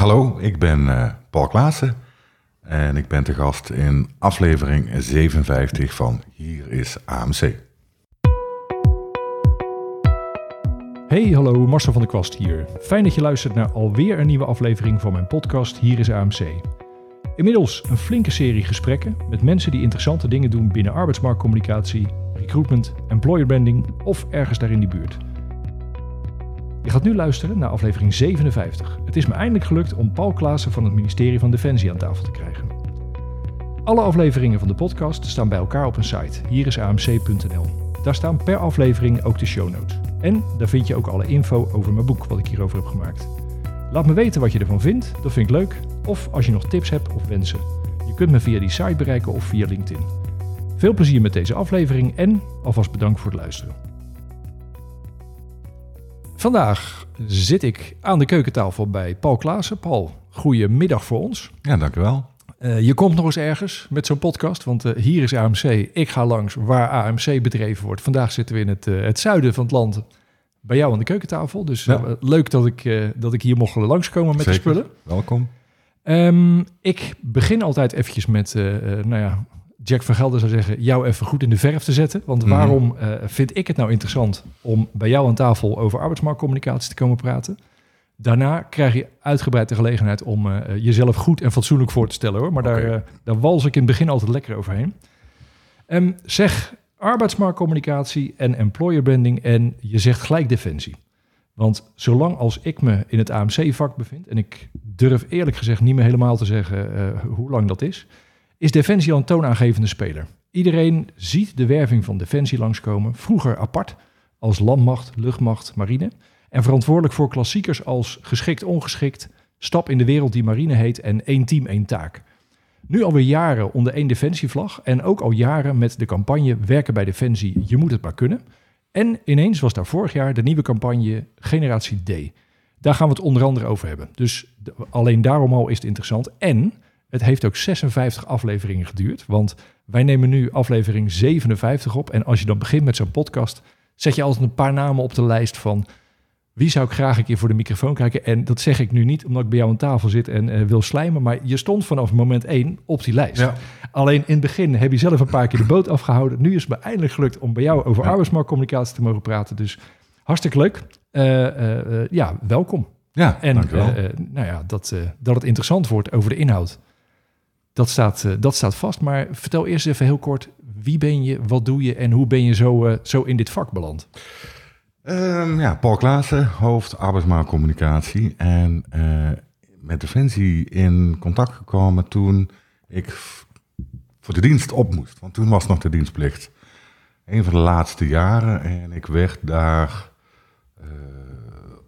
Hallo, ik ben eh, Paul Klaassen en ik ben te gast in aflevering 57 van Hier is AMC. Hey, hallo, Marcel van der Kwast hier. Fijn dat je luistert naar alweer een nieuwe aflevering van mijn podcast Hier is AMC. Inmiddels een flinke serie gesprekken met mensen die interessante dingen doen binnen arbeidsmarktcommunicatie, recruitment, employer branding of ergens daar in die buurt. Je gaat nu luisteren naar aflevering 57. Het is me eindelijk gelukt om Paul Klaassen van het ministerie van Defensie aan tafel te krijgen. Alle afleveringen van de podcast staan bij elkaar op een site, hierisamc.nl. Daar staan per aflevering ook de show notes. En daar vind je ook alle info over mijn boek wat ik hierover heb gemaakt. Laat me weten wat je ervan vindt, dat vind ik leuk. Of als je nog tips hebt of wensen. Je kunt me via die site bereiken of via LinkedIn. Veel plezier met deze aflevering en alvast bedankt voor het luisteren. Vandaag zit ik aan de keukentafel bij Paul Klaassen. Paul, goedemiddag voor ons. Ja, dankjewel. Uh, je komt nog eens ergens met zo'n podcast, want uh, hier is AMC. Ik ga langs waar AMC bedreven wordt. Vandaag zitten we in het, uh, het zuiden van het land bij jou aan de keukentafel. Dus ja. leuk dat ik, dat ik hier mocht langskomen met Zeker. de spullen. Welkom. Um, ik begin altijd eventjes met, nou ja, Jack van Gelder zou zeggen, jou even goed in de verf te zetten. Want Mhm. waarom uh, vind ik het nou interessant om bij jou aan tafel over arbeidsmarktcommunicatie te komen praten? Daarna krijg je uitgebreid de gelegenheid om uh, jezelf goed en fatsoenlijk voor te stellen hoor. Maar daar, uh, daar wals ik in het begin altijd lekker overheen. Um, zeg arbeidsmarktcommunicatie en employer branding en je zegt gelijk defensie. Want zolang als ik me in het AMC-vak bevind, en ik durf eerlijk gezegd niet meer helemaal te zeggen uh, hoe lang dat is, is Defensie al een toonaangevende speler. Iedereen ziet de werving van Defensie langskomen, vroeger apart als landmacht, luchtmacht, marine. En verantwoordelijk voor klassiekers als geschikt, ongeschikt, stap in de wereld die marine heet en één team, één taak. Nu alweer jaren onder één defensievlag en ook al jaren met de campagne Werken bij Defensie, je moet het maar kunnen. En ineens was daar vorig jaar de nieuwe campagne Generatie D. Daar gaan we het onder andere over hebben. Dus alleen daarom al is het interessant. En het heeft ook 56 afleveringen geduurd, want wij nemen nu aflevering 57 op. En als je dan begint met zo'n podcast, zet je altijd een paar namen op de lijst van wie zou ik graag een keer voor de microfoon kijken. En dat zeg ik nu niet omdat ik bij jou aan tafel zit en uh, wil slijmen, maar je stond vanaf moment 1 op die lijst. Ja. Alleen in het begin heb je zelf een paar keer de boot afgehouden. Nu is het me eindelijk gelukt om bij jou over Ja. arbeidsmarktcommunicatie te mogen praten. Dus hartstikke leuk. Uh, uh, ja, welkom. Ja, En nou ja, dat, dat het interessant wordt over de inhoud, dat staat, uh, dat staat vast. Maar vertel eerst even heel kort, wie ben je, wat doe je en hoe ben je zo, uh, zo in dit vak beland? Um, ja, Paul Klaassen, hoofd arbeidsmarktcommunicatie. En uh, met Defensie in contact gekomen toen ik voor de dienst op moest. Want toen was nog de dienstplicht. Een van de laatste jaren. En ik werd daar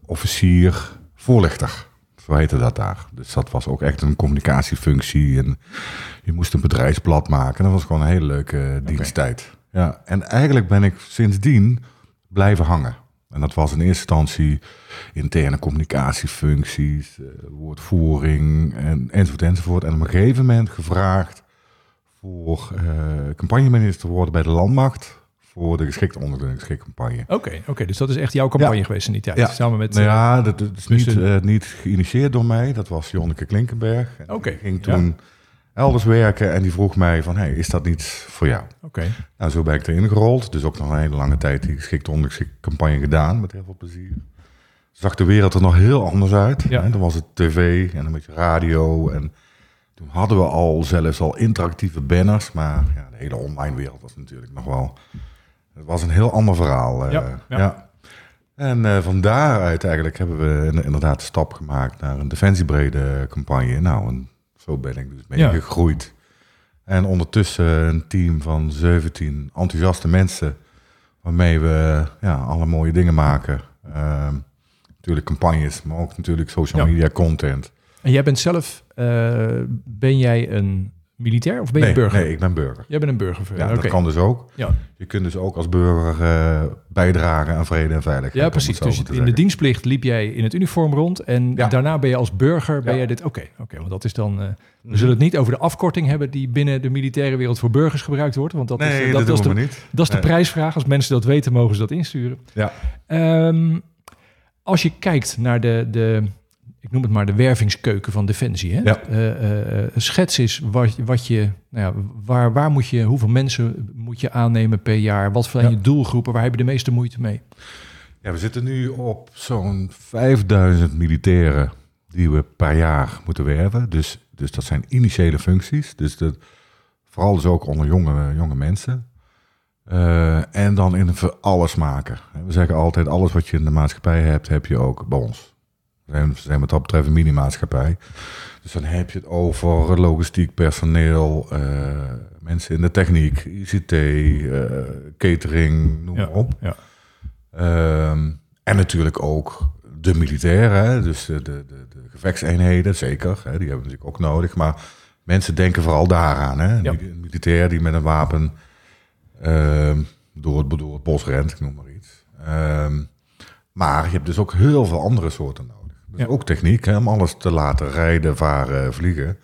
officier voorlichter. Zo heette dat daar. Dus dat was ook echt een communicatiefunctie. En je moest een bedrijfsblad maken. Dat was gewoon een hele leuke diensttijd. Okay. Ja, en eigenlijk ben ik sindsdien blijven hangen. En dat was in eerste instantie interne communicatiefuncties, uh, woordvoering en, enzovoort enzovoort. En op een gegeven moment gevraagd voor uh, campagnemanager te worden bij de landmacht voor de geschikte onderdelingscampagne. Oké, okay, oké, okay, dus dat is echt jouw campagne ja. geweest in die tijd, ja. samen met... Nou ja, dat, dat is niet, uh, niet geïnitieerd door mij, dat was Jonneke Klinkenberg. Oké. Okay, ging toen ja. elders werken en die vroeg mij van, hey, is dat niet voor jou? Oké. Nou, zo ben ik erin gerold, dus ook nog een hele lange tijd die geschikte campagne gedaan, met heel veel plezier. Zag de wereld er nog heel anders uit. Ja. Hè? Dan was het tv en een beetje radio en toen hadden we al zelfs al interactieve banners, maar ja, de hele online wereld was natuurlijk nog wel... Het was een heel ander verhaal. Uh, ja, ja. En uh, van daaruit eigenlijk hebben we inderdaad de stap gemaakt naar een defensiebrede campagne. Nou, en zo ben ik dus mee ja. gegroeid. En ondertussen een team van 17 enthousiaste mensen... waarmee we ja, alle mooie dingen maken. Uh, natuurlijk campagnes, maar ook natuurlijk social media content. En jij bent zelf, uh, ben jij een militair of ben je nee, burger? Nee, ik ben burger. Jij bent een burger. Ja, okay. dat kan dus ook. Ja. Je kunt dus ook als burger uh, bijdragen aan vrede en veiligheid. Ja, precies. Dus in zeggen. de dienstplicht liep jij in het uniform rond en ja. daarna ben je als burger, ben jij dit... Oké, okay, okay, want dat is dan... Uh, we zullen het niet over de afkorting hebben die binnen de militaire wereld voor burgers gebruikt wordt, want dat nee, is, dat, dat, dat is de, niet. dat is de nee. prijsvraag. Als mensen dat weten, mogen ze dat insturen. Ja. Um, als je kijkt naar de, de ik noem het maar de wervingskeuken van Defensie. Hè? Ja. Eh, eh, schets is wat, wat je, nou ja, waar, waar moet je, hoeveel mensen moet je aannemen per jaar? Wat zijn Ja. je doelgroepen? Waar heb je de meeste moeite mee? Ja, we zitten nu op zo'n 5000 militairen die we per jaar moeten werven. Dus, dus dat zijn initiële functies. Dus dat, vooral dus ook onder jonge, jonge mensen. Eh, en dan in een allesmaker. We zeggen altijd, alles wat je in de maatschappij hebt, heb je ook bij ons. We zijn, zijn wat dat betreft een mini-maatschappij. Dus dan heb je het over logistiek personeel, eh, mensen in de techniek, ICT, eh, catering, noem Ja, maar op. ja. Ehm, en natuurlijk ook de militairen, hè, dus de, de, de, de gevechtseenheden, zeker. Hè, die hebben we natuurlijk ook nodig. Maar mensen denken vooral daaraan. Hè. Ja. Een militair die met een wapen ehm, door, het, door het bos rent, ik noem maar iets. Ehm, maar je hebt dus ook heel veel andere soorten nodig. Ja. ook techniek, hè, om alles te laten rijden, varen, vliegen.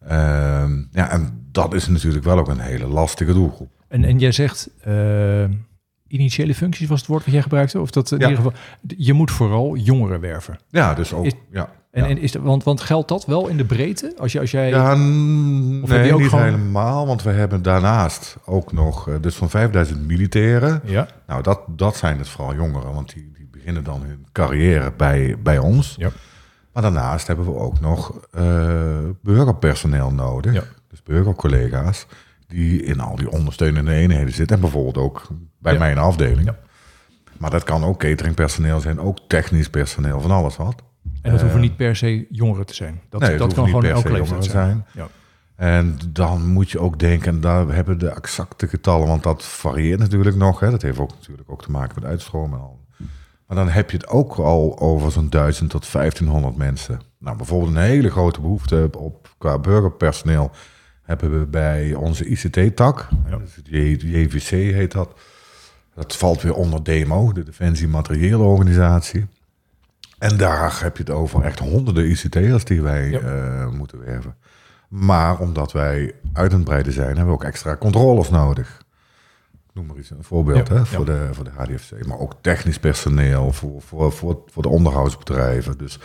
Ehm, ja, en dat is natuurlijk wel ook een hele lastige doelgroep. En, en jij zegt, eh, initiële functies was het woord wat jij gebruikte? Of dat in Ja. ieder geval, je moet vooral jongeren werven. Ja, dus ook. Is- ja. En, ja. en is dat, want, want geldt dat wel in de breedte? Als, je, als jij... Ja, Of nee, ook niet gewoon- helemaal, want we hebben daarnaast ook nog, eh, dus van 5000 militairen. ja. Nou, dat, dat zijn het vooral jongeren, want die, die beginnen dan hun carrière bij, bij ons. Ja. Maar daarnaast hebben we ook nog eh, burgerpersoneel nodig, Ja. dus burgercollega's, die in al die ondersteunende eenheden zitten. En bijvoorbeeld ook bij Ja. mijn afdeling. Ja. Maar dat kan ook cateringpersoneel zijn, ook technisch personeel, van alles wat. En dat Eh, hoeven niet per se jongeren te zijn. Dat, nee, dat kan gewoon per elke leeftijd zijn. zijn. Ja. En dan moet je ook denken, en daar hebben de exacte getallen, want dat varieert natuurlijk nog. Hè. Dat heeft ook natuurlijk ook te maken met uitstroom en al. Maar dan heb je het ook al over zo'n 1000 tot 1500 mensen. Nou, bijvoorbeeld een hele grote behoefte op qua burgerpersoneel hebben we bij onze ICT-tak. Ja. Dus JVC heet dat. Dat valt weer onder DEMO, de Defensie Materiële Organisatie. En daar heb je het over echt honderden ICT'ers die wij Ja. eh, moeten werven. Maar omdat wij uit het breiden zijn, hebben we ook extra controles nodig. Ik Noem maar iets, een voorbeeld Ja, hè, ja. voor, de, voor de HDFC. Maar ook technisch personeel, voor, voor, voor, voor de onderhoudsbedrijven. Dus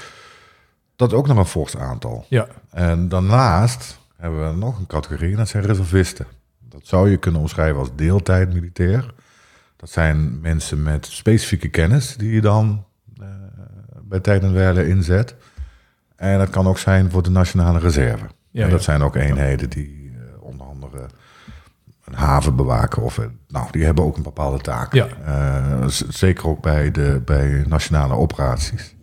dat is ook nog een fors aantal. Ja. En daarnaast hebben we nog een categorie, en dat zijn reservisten. Dat zou je kunnen omschrijven als deeltijd militair. Dat zijn mensen met specifieke kennis die je dan bij tijd en wijle inzet. En dat kan ook zijn voor de nationale reserve. Ja, en dat ja. zijn ook eenheden die eh, onder andere een haven bewaken. Of, eh, nou, die hebben ook een bepaalde taak. Ja. Eh, zeker ook bij, de, bij nationale operaties.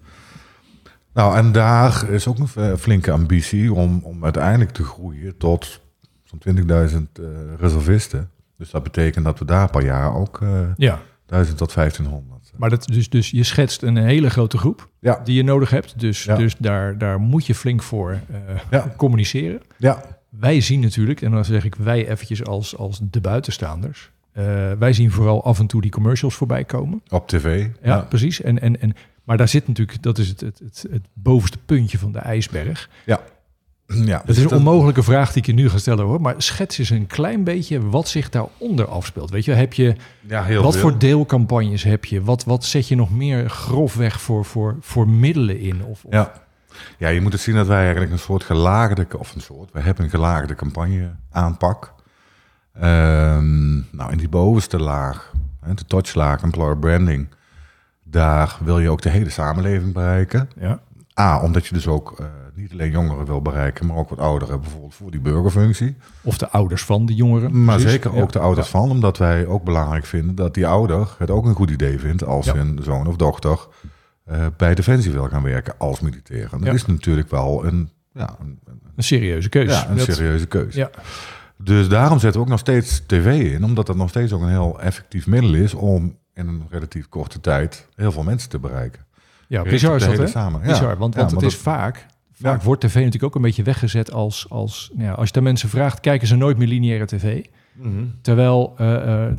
Nou, en daar is ook een eh, flinke ambitie om, om uiteindelijk te groeien tot zo'n 20.000 eh, reservisten. Dus dat betekent dat we daar per jaar ook eh ja. 1000 tot 1500. Maar dat, dus, dus je schetst een hele grote groep Ja, die je nodig hebt. Dus, Ja. dus daar, daar moet je flink voor eh, Ja. communiceren. ja, Wij zien natuurlijk, en dan zeg ik wij eventjes als, als de buitenstaanders. eh, wij zien vooral af en toe die commercials voorbij komen. op tv. Ja, precies. En, en, en, maar daar zit natuurlijk, dat is het, het, het, het bovenste puntje van de ijsberg. ja. Ja. Dat is een onmogelijke vraag die ik je nu ga stellen hoor. Maar schets eens een klein beetje wat zich daaronder afspeelt. Weet je, heb je Ja, heel wat veel. voor deelcampagnes heb je? Wat, wat zet je nog meer grofweg voor, voor, voor middelen in? Of, of- Ja. ja, je moet het zien dat wij eigenlijk een soort gelaagde, of een soort, we hebben een gelaagde campagne aanpak. Ehm, nou, in die bovenste laag, de touchlaag, employer branding, daar wil je ook de hele samenleving bereiken. ja. A, omdat je dus ook eh, niet alleen jongeren wil bereiken, maar ook wat ouderen, bijvoorbeeld voor die burgerfunctie. Of de ouders van de jongeren. Maar Precies. zeker Ja. ook de ouders van, omdat wij ook belangrijk vinden dat die ouder het ook een goed idee vindt als Ja. hun zoon of dochter eh, bij Defensie wil gaan werken als militair. En dat is natuurlijk wel een, ja, een, een- serieuze keuze. ja, een Dat- serieuze keuze. Ja. Dus daarom zetten we ook nog steeds tv in, omdat dat nog steeds ook een heel effectief middel is om in een relatief korte tijd heel veel mensen te bereiken. Ja, bizar is dat, hè? samen. Ja. Bizar, want, Ja, want het is vaak... Vaak Ja. wordt tv natuurlijk ook een beetje weggezet als... als nou ja, als je de mensen vraagt, kijken ze nooit meer lineaire tv. Terwijl eh, eh,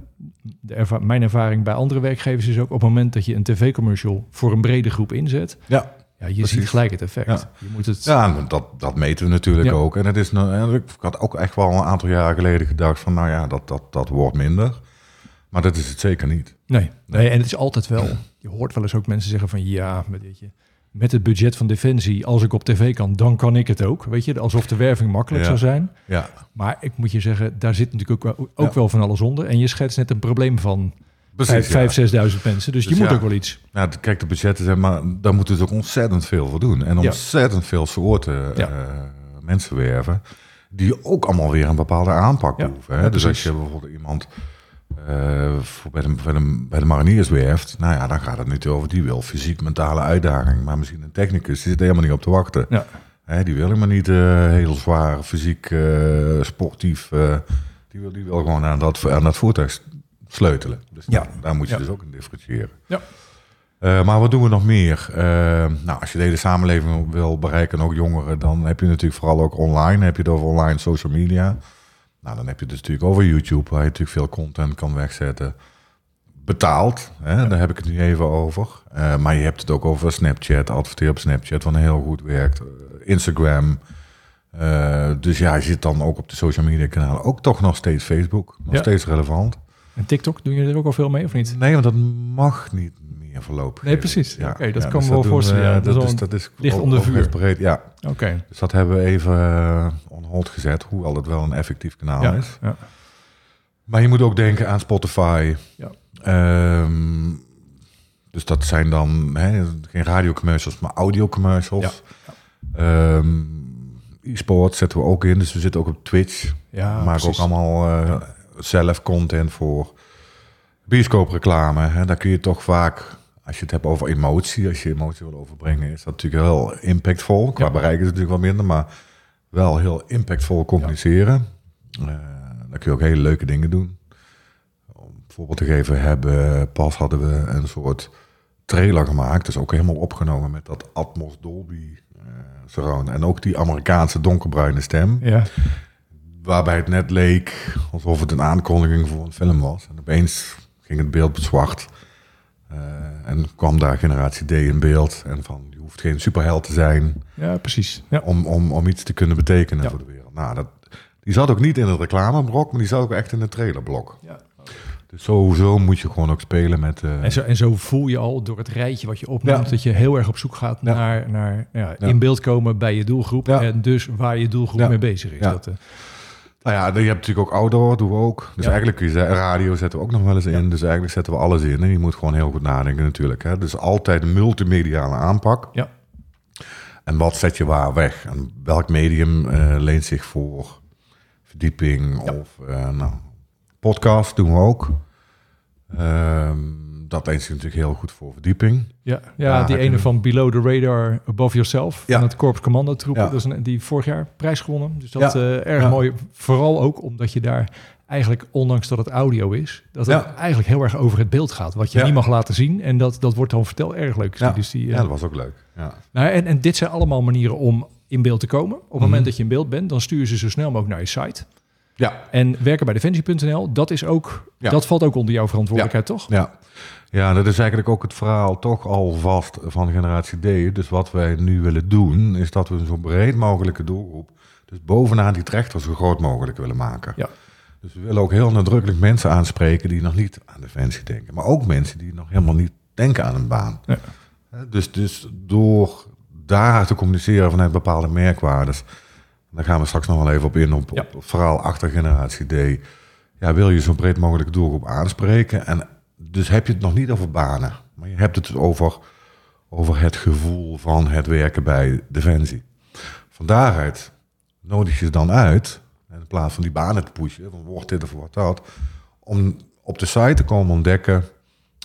de erva- mijn ervaring bij andere werkgevers is ook... op het moment dat je een tv-commercial voor een brede groep inzet... Ja, Ja, je Precies. ziet gelijk het effect. Ja. Je moet het... ja dat, dat meten we natuurlijk Ja. ook. En het is, nou- ik had ook echt wel een aantal jaren geleden gedacht van, nou ja, dat, dat, dat wordt minder. Maar dat is het zeker niet. Nee, nee, en het is altijd wel... Je hoort wel eens ook mensen zeggen van... Ja, met dit je, met het budget van Defensie, als ik op tv kan, dan kan ik het ook. Weet je, alsof de werving makkelijk Ja. zou zijn. Ja, Maar ik moet je zeggen, daar zit natuurlijk ook, wel, ook Ja. wel van alles onder. En je schetst net een probleem van precies. vijf, ja. vijf, 6.000 mensen. Dus, Dus je moet ja. ook wel iets. Ja, kijk, de budgetten zijn, maar daar moeten ze ook ontzettend veel voor doen. En ontzettend veel soorten eh, mensen werven. Die ook allemaal weer een bepaalde aanpak hoeven. Hè? dus als je bijvoorbeeld iemand voor bij, de, bij, de, bij de mariniers werft, nou ja, dan gaat het niet over die wil fysiek mentale uitdaging. Maar misschien een technicus, die zit er helemaal niet op te wachten. Ja. Hè, die wil helemaal niet eh, heel zwaar, fysiek, eh, sportief. eh, die, wil, die wil gewoon aan dat, aan dat voertuig sleutelen. Dus Ja. daar, daar moet je Ja. dus ook in differentiëren. Ja. Eh, maar wat doen we nog meer? Eh, nou, als je de hele samenleving wil bereiken, en ook jongeren, dan heb je natuurlijk vooral ook online. Heb je het over online social media. Nou, dan heb je het dus natuurlijk over YouTube, waar je natuurlijk veel content kan wegzetten. Betaald, hè, daar heb ik het nu even over. Eh, maar je hebt het ook over Snapchat, adverteer op Snapchat, wat heel goed werkt. Eh, Instagram. Eh, dus ja, je zit dan ook op de social media kanalen. Ook toch nog steeds Facebook, nog Ja. steeds relevant. En TikTok, doen jullie er ook al veel mee of niet? Nee, want dat mag niet meer voorlopig. Nee, precies. Oké, dat kan me dus wel doen voorstellen, we- ja. Dat is dat, wel is, een dat is licht onder vuur. breed, ja. Oké. Dus dat hebben we even eh, on hold gezet, hoewel het wel een effectief kanaal Ja, is. ja. Maar je moet ook denken aan Spotify. Ja. Ehm, dus dat zijn dan hè, geen radiocommercials, maar audiocommercials. Ehm e-sport zetten we ook in, dus we zitten ook op Twitch. Ja, we maken ook allemaal eh, zelf content voor bioscoopreclame. Hè. Daar kun je toch vaak, als je het hebt over emotie, als je emotie wil overbrengen, is dat natuurlijk heel impactvol. Qua Ja. bereik is het natuurlijk wat minder, maar wel heel impactvol communiceren. Eh, daar kun je ook hele leuke dingen doen. Om voorbeeld te geven, hebben, pas hadden we een soort trailer gemaakt. Dus ook helemaal opgenomen met dat Atmos Dolby eh, surround. En ook die Amerikaanse donkerbruine stem. Ja, Waarbij het net leek alsof het een aankondiging voor een film was. En opeens ging het beeld zwart. Eh, en kwam daar generatie D in beeld. En van, je hoeft geen superheld te zijn ja precies. Ja. om, om, om iets te kunnen betekenen Ja. voor de wereld. Nou, dat, die zat ook niet in het reclameblok, maar die zat ook echt in het trailerblok. Ja. Dus sowieso moet je gewoon ook spelen met... eh, En, zo, en zo voel je al door het rijtje wat je opnoemt... Ja. dat je heel erg op zoek gaat Ja. naar, naar ja, in beeld komen bij je doelgroep... En dus waar je doelgroep mee bezig is. Dat, eh, Nou ja, je hebt natuurlijk ook outdoor, doen we ook. Dus Ja. eigenlijk kun je radio zetten we ook nog wel eens in. Dus eigenlijk zetten we alles in. En je moet gewoon heel goed nadenken natuurlijk. Hè. Dus altijd een multimediale aanpak. Ja. En wat zet je waar weg? En welk medium eh, leent zich voor verdieping of eh, nou, podcast doen we ook. Ehm, dat leent zich natuurlijk heel goed voor verdieping. Ja, ja, die ene van Below the Radar Above Yourself. Ja. Van het Corps Commando troepen. Ja. Dat is een, die vorig jaar prijs gewonnen. Dus dat Ja. eh, erg mooi. Vooral ook omdat je daar eigenlijk, ondanks dat het audio is... dat het eigenlijk heel erg over het beeld gaat. Wat je niet mag laten zien. En dat, dat wordt dan verteld erg leuk. Ja. Dus die, eh, Ja, dat was ook leuk. Ja. nou, en, en dit zijn allemaal manieren om in beeld te komen. Op het Mhm. moment dat je in beeld bent, dan stuur je ze zo snel mogelijk naar je site. Ja. En werken bij defensie.nl, dat is ook, Ja. dat valt ook onder jouw verantwoordelijkheid, toch? Ja. ja, dat is eigenlijk ook het verhaal toch al vast van generatie D. Dus wat wij nu willen doen, is dat we een zo breed mogelijke doelgroep, dus bovenaan die trechter zo groot mogelijk willen maken. Ja. Dus we willen ook heel nadrukkelijk mensen aanspreken die nog niet aan defensie denken. Maar ook mensen die nog helemaal niet denken aan een baan. Ja. Dus, dus door daar te communiceren vanuit bepaalde merkwaardes. Daar gaan we straks nog wel even op in, op, Ja. op het verhaal achter generatie D. Ja, wil je zo breed mogelijk doelgroep aanspreken. En dus heb je het nog niet over banen. Maar je hebt het over, over het gevoel van het werken bij Defensie. Van daaruit nodig je ze dan uit, in plaats van die banen te pushen, van wordt dit of wordt dat, om op de site te komen ontdekken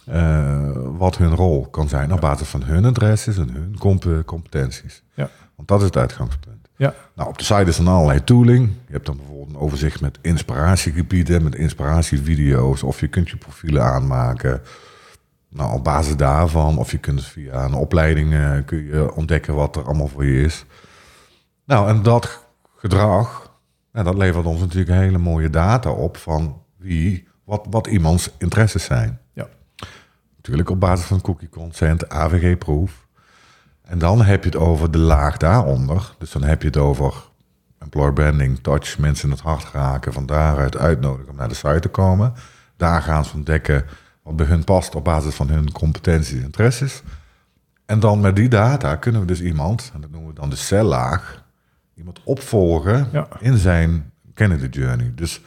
eh, wat hun rol kan zijn op basis van hun adresses en hun comp- competenties. Ja. Want dat is het uitgangspunt. Ja. Nou, op de site is dan allerlei tooling. Je hebt dan bijvoorbeeld een overzicht met inspiratiegebieden, met inspiratievideo's, of je kunt je profielen aanmaken. Nou, op basis daarvan, of je kunt via een opleiding eh, kun je ontdekken wat er allemaal voor je is. Nou, en dat gedrag, ja, dat levert ons natuurlijk hele mooie data op van wie, wat, wat iemands interesses zijn. Ja. Natuurlijk op basis van cookie consent, AVG-proef. En dan heb je het over de laag daaronder. Dus dan heb je het over employer branding, touch, mensen in het hart raken, van daaruit uitnodigen om naar de site te komen. Daar gaan ze ontdekken wat bij hun past op basis van hun competenties en interesses. En dan met die data kunnen we dus iemand, en dat noemen we dan de cellaag, iemand opvolgen Ja. in zijn candidate journey. Dus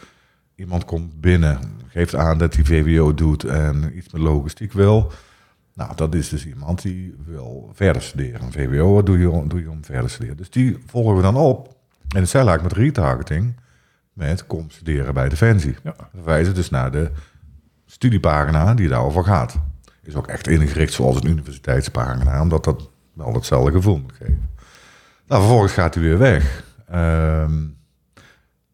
iemand komt binnen, geeft aan dat hij VWO doet en iets met logistiek wil. Nou, dat is dus iemand die wil verder studeren. VWO, wat doe je, om- doe je om verder te studeren? Dus die volgen we dan op in de cellaag met retargeting met kom studeren bij Defensie. Ja. We verwijzen dus naar de studiepagina die daarover gaat. Is ook echt ingericht zoals een universiteitspagina, omdat dat wel hetzelfde gevoel moet geven. Nou, vervolgens gaat hij weer weg. Ehm,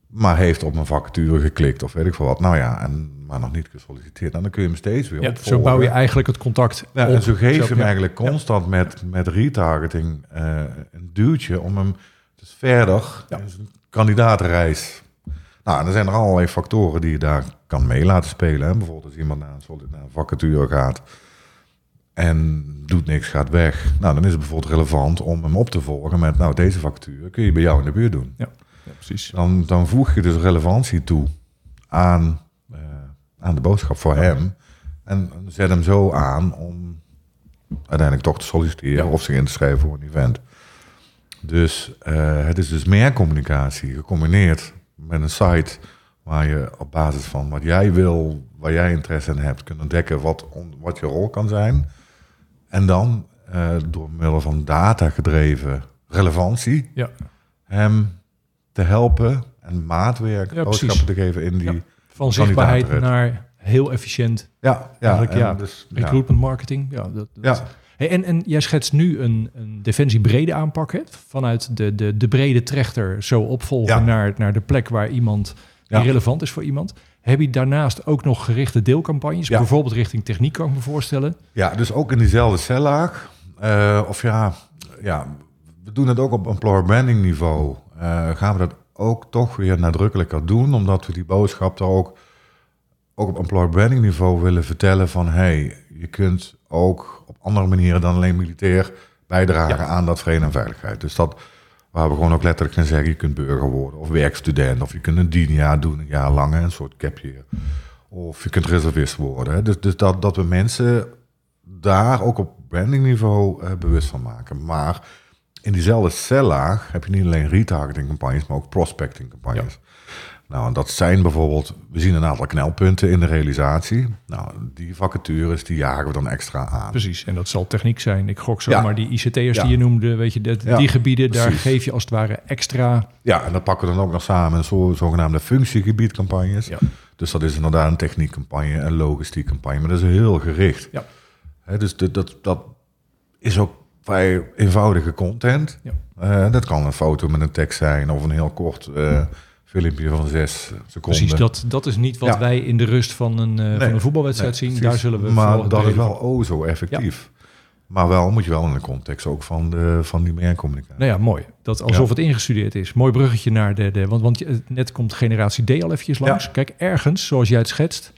maar heeft op een vacature geklikt of weet ik veel wat. Nou ja, en, maar nog niet gesolliciteerd. Nou, dan kun je hem steeds weer Ja, opvolgen. zo bouw je eigenlijk het contact Ja, op. en zo geef je hem ja. eigenlijk constant met, met retargeting eh, een duwtje om hem dus verder in zijn kandidaatreis. Nou, en er zijn er allerlei factoren die je daar kan mee laten spelen. Hè. Bijvoorbeeld als iemand naar een, naar een vacature gaat en doet niks, gaat weg. Nou, dan is het bijvoorbeeld relevant om hem op te volgen met, nou, deze vacature kun je bij jou in de buurt doen. Ja, precies. Dan, dan voeg je dus relevantie toe aan, aan de boodschap voor hem. En zet hem zo aan om uiteindelijk toch te solliciteren Ja. of zich in te schrijven voor een event. Dus eh, het is dus meer communicatie gecombineerd met een site waar je op basis van wat jij wil, waar jij interesse in hebt, kunt ontdekken wat, on- wat je rol kan zijn. En dan eh, door middel van data gedreven relevantie Ja, hem te helpen en maatwerk Ja, boodschappen te geven in die... Ja. Ja, van zichtbaarheid naar heel efficiënt ja, en ja. Dus, ja. recruitment marketing. Ja, dat, dat- Ja. Hey, en, en jij schetst nu een, een defensie brede aanpak, hè? vanuit de, de, de brede trechter zo opvolgen Ja. naar, naar de plek waar iemand Ja. relevant is voor iemand. Heb je daarnaast ook nog gerichte deelcampagnes, Ja. bijvoorbeeld richting techniek, kan ik me voorstellen? ja, dus ook in diezelfde cellaag. Eh, of ja, ja, we doen het ook op employer branding niveau. Eh, gaan we dat ook toch weer nadrukkelijker doen, omdat we die boodschap daar ook, ook op employer branding niveau willen vertellen van hey, je kunt ook op andere manieren dan alleen militair bijdragen Ja. aan dat vrede en veiligheid. Dus dat waar we gewoon ook letterlijk gaan zeggen, je kunt burger worden of werkstudent of je kunt een dienjaar doen, een jaar lang, een soort year. Of je kunt reservist worden. Hè. Dus, dus dat, dat we mensen daar ook op brandingniveau eh, bewust van maken. Maar in diezelfde cellaag heb je niet alleen retargeting campagnes, maar ook prospecting campagnes. Nou, en dat zijn bijvoorbeeld, we zien een aantal knelpunten in de realisatie. Nou, die vacatures, die jagen we dan extra aan. Precies, en dat zal techniek zijn. Ik gok zo, Ja. maar die ICT'ers Ja. die je noemde, weet je, dat- Ja, die gebieden, daar geef je als het ware extra. Ja, en dat pakken we dan ook nog samen in zo, zogenaamde functiegebiedcampagnes. Ja. Dus dat is inderdaad een techniekcampagne en logistiek campagne, maar dat is heel gericht. Ja. Dus dat, dat is ook vrij eenvoudige content. Ja. Eh, dat kan een foto met een tekst zijn of een heel kort eh, filmpje van zes seconden. Precies, dat, dat is niet wat Ja. wij in de rust van een, eh, van een voetbalwedstrijd Nee, zien. precies. Daar zullen we Maar dat is wel oh zo effectief. Maar wel moet je wel in de context ook van, de, van die merkcommunicatie. Nou ja, mooi. Dat alsof het ingestudeerd is. Mooi bruggetje naar de... de want, want net komt generatie D al eventjes langs. Kijk, ergens, zoals jij het schetst...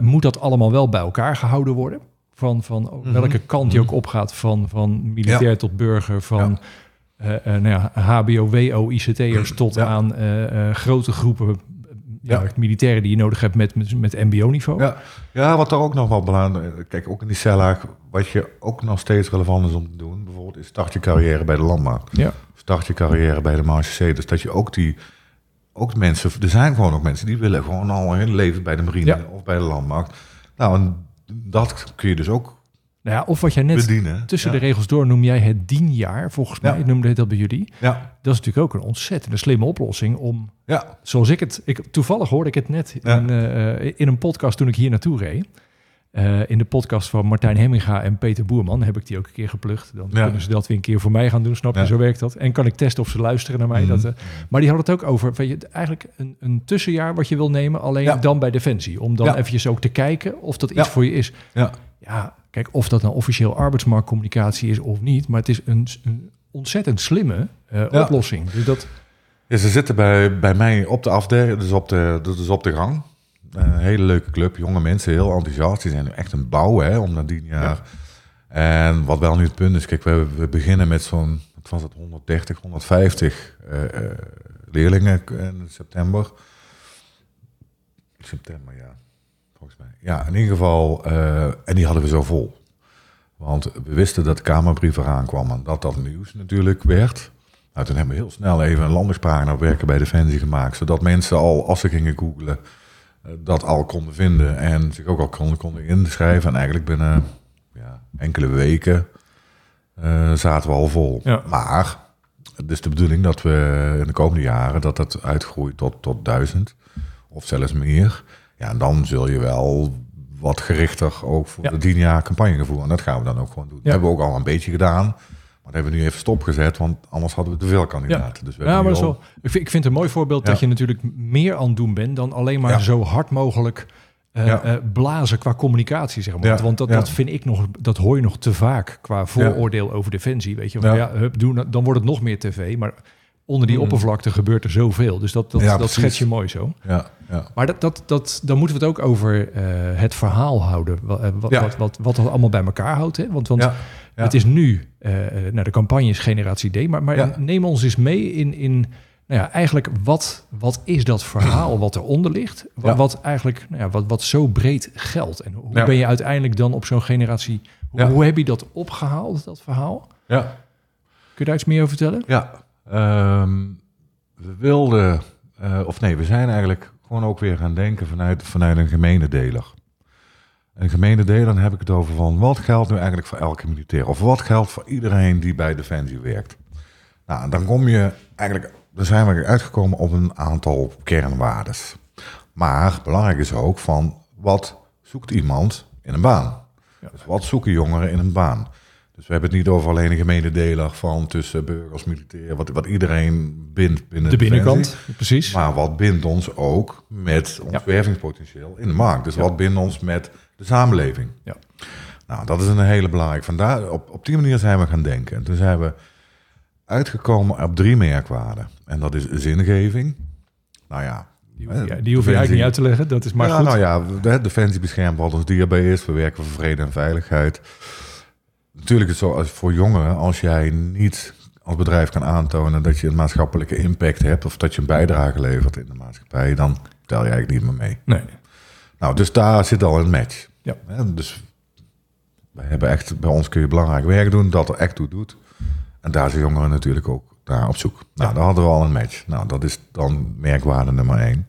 moet dat allemaal wel bij elkaar gehouden worden. Van, van Mhm. welke kant je ook opgaat. Van, van militair tot burger. Van eh, eh, nou ja, HBO, WO, ICT'ers... tot Ja. aan eh, grote groepen ja, Ja. militairen... die je nodig hebt met, met, met mbo-niveau. Ja, ja, wat er ook nog wel belangrijk is, kijk, ook in die cellaag, wat je ook nog steeds relevant is om te doen, bijvoorbeeld is start je carrière bij de landmacht. Ja. Start je carrière bij de marge C. Dus dat je ook die, ook mensen, er zijn gewoon ook mensen die willen gewoon al hun leven bij de marine Ja. of bij de landmacht. Nou, en dat kun je dus ook Nou ja, of wat jij net bedienen. tussen ja. de regels door noem jij het dienjaar. Volgens Ja. mij noemde het dat bij jullie. Ja, Dat is natuurlijk ook een ontzettende slimme oplossing om, ja, zoals ik het, ik, toevallig hoorde ik het net in, eh, in een podcast toen ik hier naartoe reed. Eh, in de podcast van Martijn Hemminga en Peter Boerman heb ik die ook een keer geplukt. Dan Ja. kunnen ze dat weer een keer voor mij gaan doen, snap je? Ja. Zo werkt dat. En kan ik testen of ze luisteren naar mij. Mhm. Dat, eh, maar die hadden het ook over, weet je, eigenlijk een, een tussenjaar wat je wil nemen, alleen Ja. dan bij Defensie. Om dan eventjes ook te kijken of dat iets voor je is. ja. Ja, kijk, of dat nou officieel arbeidsmarktcommunicatie is of niet, maar het is een, een ontzettend slimme eh, oplossing. Dus dat, ze zitten bij, bij mij op de afdeling, dus op de, dus op de gang. Een hele leuke club, jonge mensen, heel enthousiast. Die zijn echt een bouwen hè, om nadien jaar. En wat wel nu het punt is, kijk, we, we beginnen met zo'n, wat was het, 130, 150 eh, eh, leerlingen in september. September, ja, volgens mij. Ja, in ieder geval, eh, en die hadden we zo vol. Want we wisten dat de Kamerbrief eraan kwam en dat dat nieuws natuurlijk werd. Nou, toen hebben we heel snel even een landingspagina op werken bij Defensie gemaakt. Zodat mensen al, als ze gingen googlen, eh, dat al konden vinden. En zich ook al konden, konden inschrijven. En eigenlijk binnen ja, enkele weken eh, zaten we al vol. Ja. Maar het is de bedoeling dat we in de komende jaren dat dat uitgroeit tot, tot duizend of zelfs meer. Ja, en dan zul je wel wat gerichter ook voor Ja. de tien jaar campagne voeren. En dat gaan we dan ook gewoon doen. Dat hebben we ook al een beetje gedaan. Maar dat hebben we nu even stopgezet, want anders hadden we te veel kandidaten. Dus we Ja, maar al- wel, ik, vind, ik vind het een mooi voorbeeld Ja. dat je natuurlijk meer aan het doen bent dan alleen maar Ja. zo hard mogelijk eh, Ja. eh, blazen qua communicatie, zeg maar. Ja, Want dat, ja. dat vind ik nog, dat hoor je nog te vaak qua vooroordeel over defensie. Weet je, ja. Ja. hup, doen, dan wordt het nog meer tv, maar onder die Mm. oppervlakte gebeurt er zoveel. Dus dat, dat, Ja, dat schets je mooi zo. Ja, ja. Maar dat, dat, dat, dan moeten we het ook over eh, het verhaal houden. Wat, eh, wat, Ja. wat, wat, wat dat allemaal bij elkaar houdt. Hè? Want, want ja, het is nu, eh, nou, de campagne is Generatie D, maar, maar neem ons eens mee in, in nou ja, eigenlijk wat, wat is dat verhaal wat eronder ligt? Wat, wat eigenlijk, nou ja, wat, wat zo breed geldt. En hoe ben je uiteindelijk dan op zo'n generatie, hoe, heb je dat opgehaald, dat verhaal? ja. Kun je daar iets meer over vertellen? Ja, ehm, we wilden, of nee, we zijn eigenlijk gewoon ook weer gaan denken vanuit, vanuit een gemene deler. Een gemene deler, dan heb ik het over van wat geldt nu eigenlijk voor elke militair? Of wat geldt voor iedereen die bij Defensie werkt? Nou, dan kom je eigenlijk, daar zijn we uitgekomen op een aantal kernwaardes. Maar belangrijk is ook van wat zoekt iemand in een baan? Dus wat zoeken jongeren in een baan? Dus we hebben het niet over alleen een gemene deler van tussen burgers, militair, wat, wat iedereen bindt binnen De Defensie. binnenkant, precies. Maar wat bindt ons ook met ons Ja. wervingspotentieel in de markt? Dus Ja. wat bindt ons met de samenleving? Ja. Nou, dat is een hele belangrijke. Vandaar, op, op die manier zijn we gaan denken. En toen zijn we uitgekomen op drie merkwaarden. En dat is zingeving. Nou ja. Die, hoef je- die hoef je eigenlijk niet uit te leggen, dat is maar ja, goed. nou ja, de Defensie beschermt wat ons dierbaar is. We werken voor vrede en veiligheid. Natuurlijk is het zo als voor jongeren, als jij niet als bedrijf kan aantonen dat je een maatschappelijke impact hebt of dat je een bijdrage levert in de maatschappij, dan tel je eigenlijk niet meer mee. Nee. Nou, dus daar zit al een match. Ja. Dus we hebben echt, bij ons kun je belangrijk werk doen, dat er echt toe doet. En daar zijn jongeren natuurlijk ook naar op zoek. Nou, Ja. daar hadden we al een match. Nou, dat is dan merkwaarde nummer één.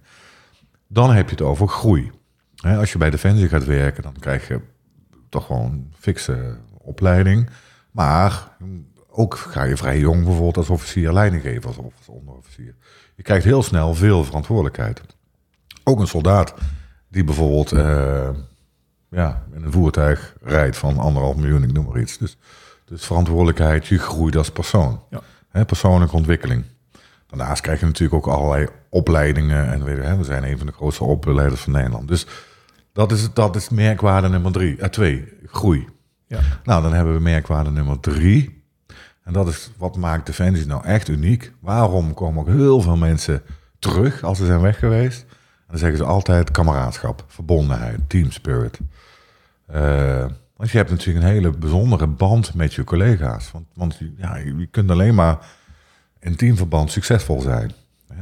Dan heb je het over groei. Als je bij Defensie gaat werken, dan krijg je toch gewoon fikse opleiding. Maar ook ga je vrij jong bijvoorbeeld als officier leiding geven als, onderofficier. Je krijgt heel snel veel verantwoordelijkheid. Ook een soldaat die bijvoorbeeld eh, ja, in een voertuig rijdt van anderhalf miljoen, ik noem maar iets. Dus, dus verantwoordelijkheid, je groeit als persoon. Ja. Persoonlijke ontwikkeling. Daarnaast krijg je natuurlijk ook allerlei opleidingen. En weet je, hè, we zijn een van de grootste opleiders van Nederland. Dus dat is, dat is merkwaarde nummer drie. Eh, twee, groei. Ja. Nou, dan hebben we merkwaarde nummer drie. En dat is wat maakt Defensie nou echt uniek. Waarom komen ook heel veel mensen terug als ze zijn weg geweest? En dan zeggen ze altijd kameraadschap, verbondenheid, team spirit. Eh, want je hebt natuurlijk een hele bijzondere band met je collega's. Want, want ja, je kunt alleen maar in teamverband succesvol zijn.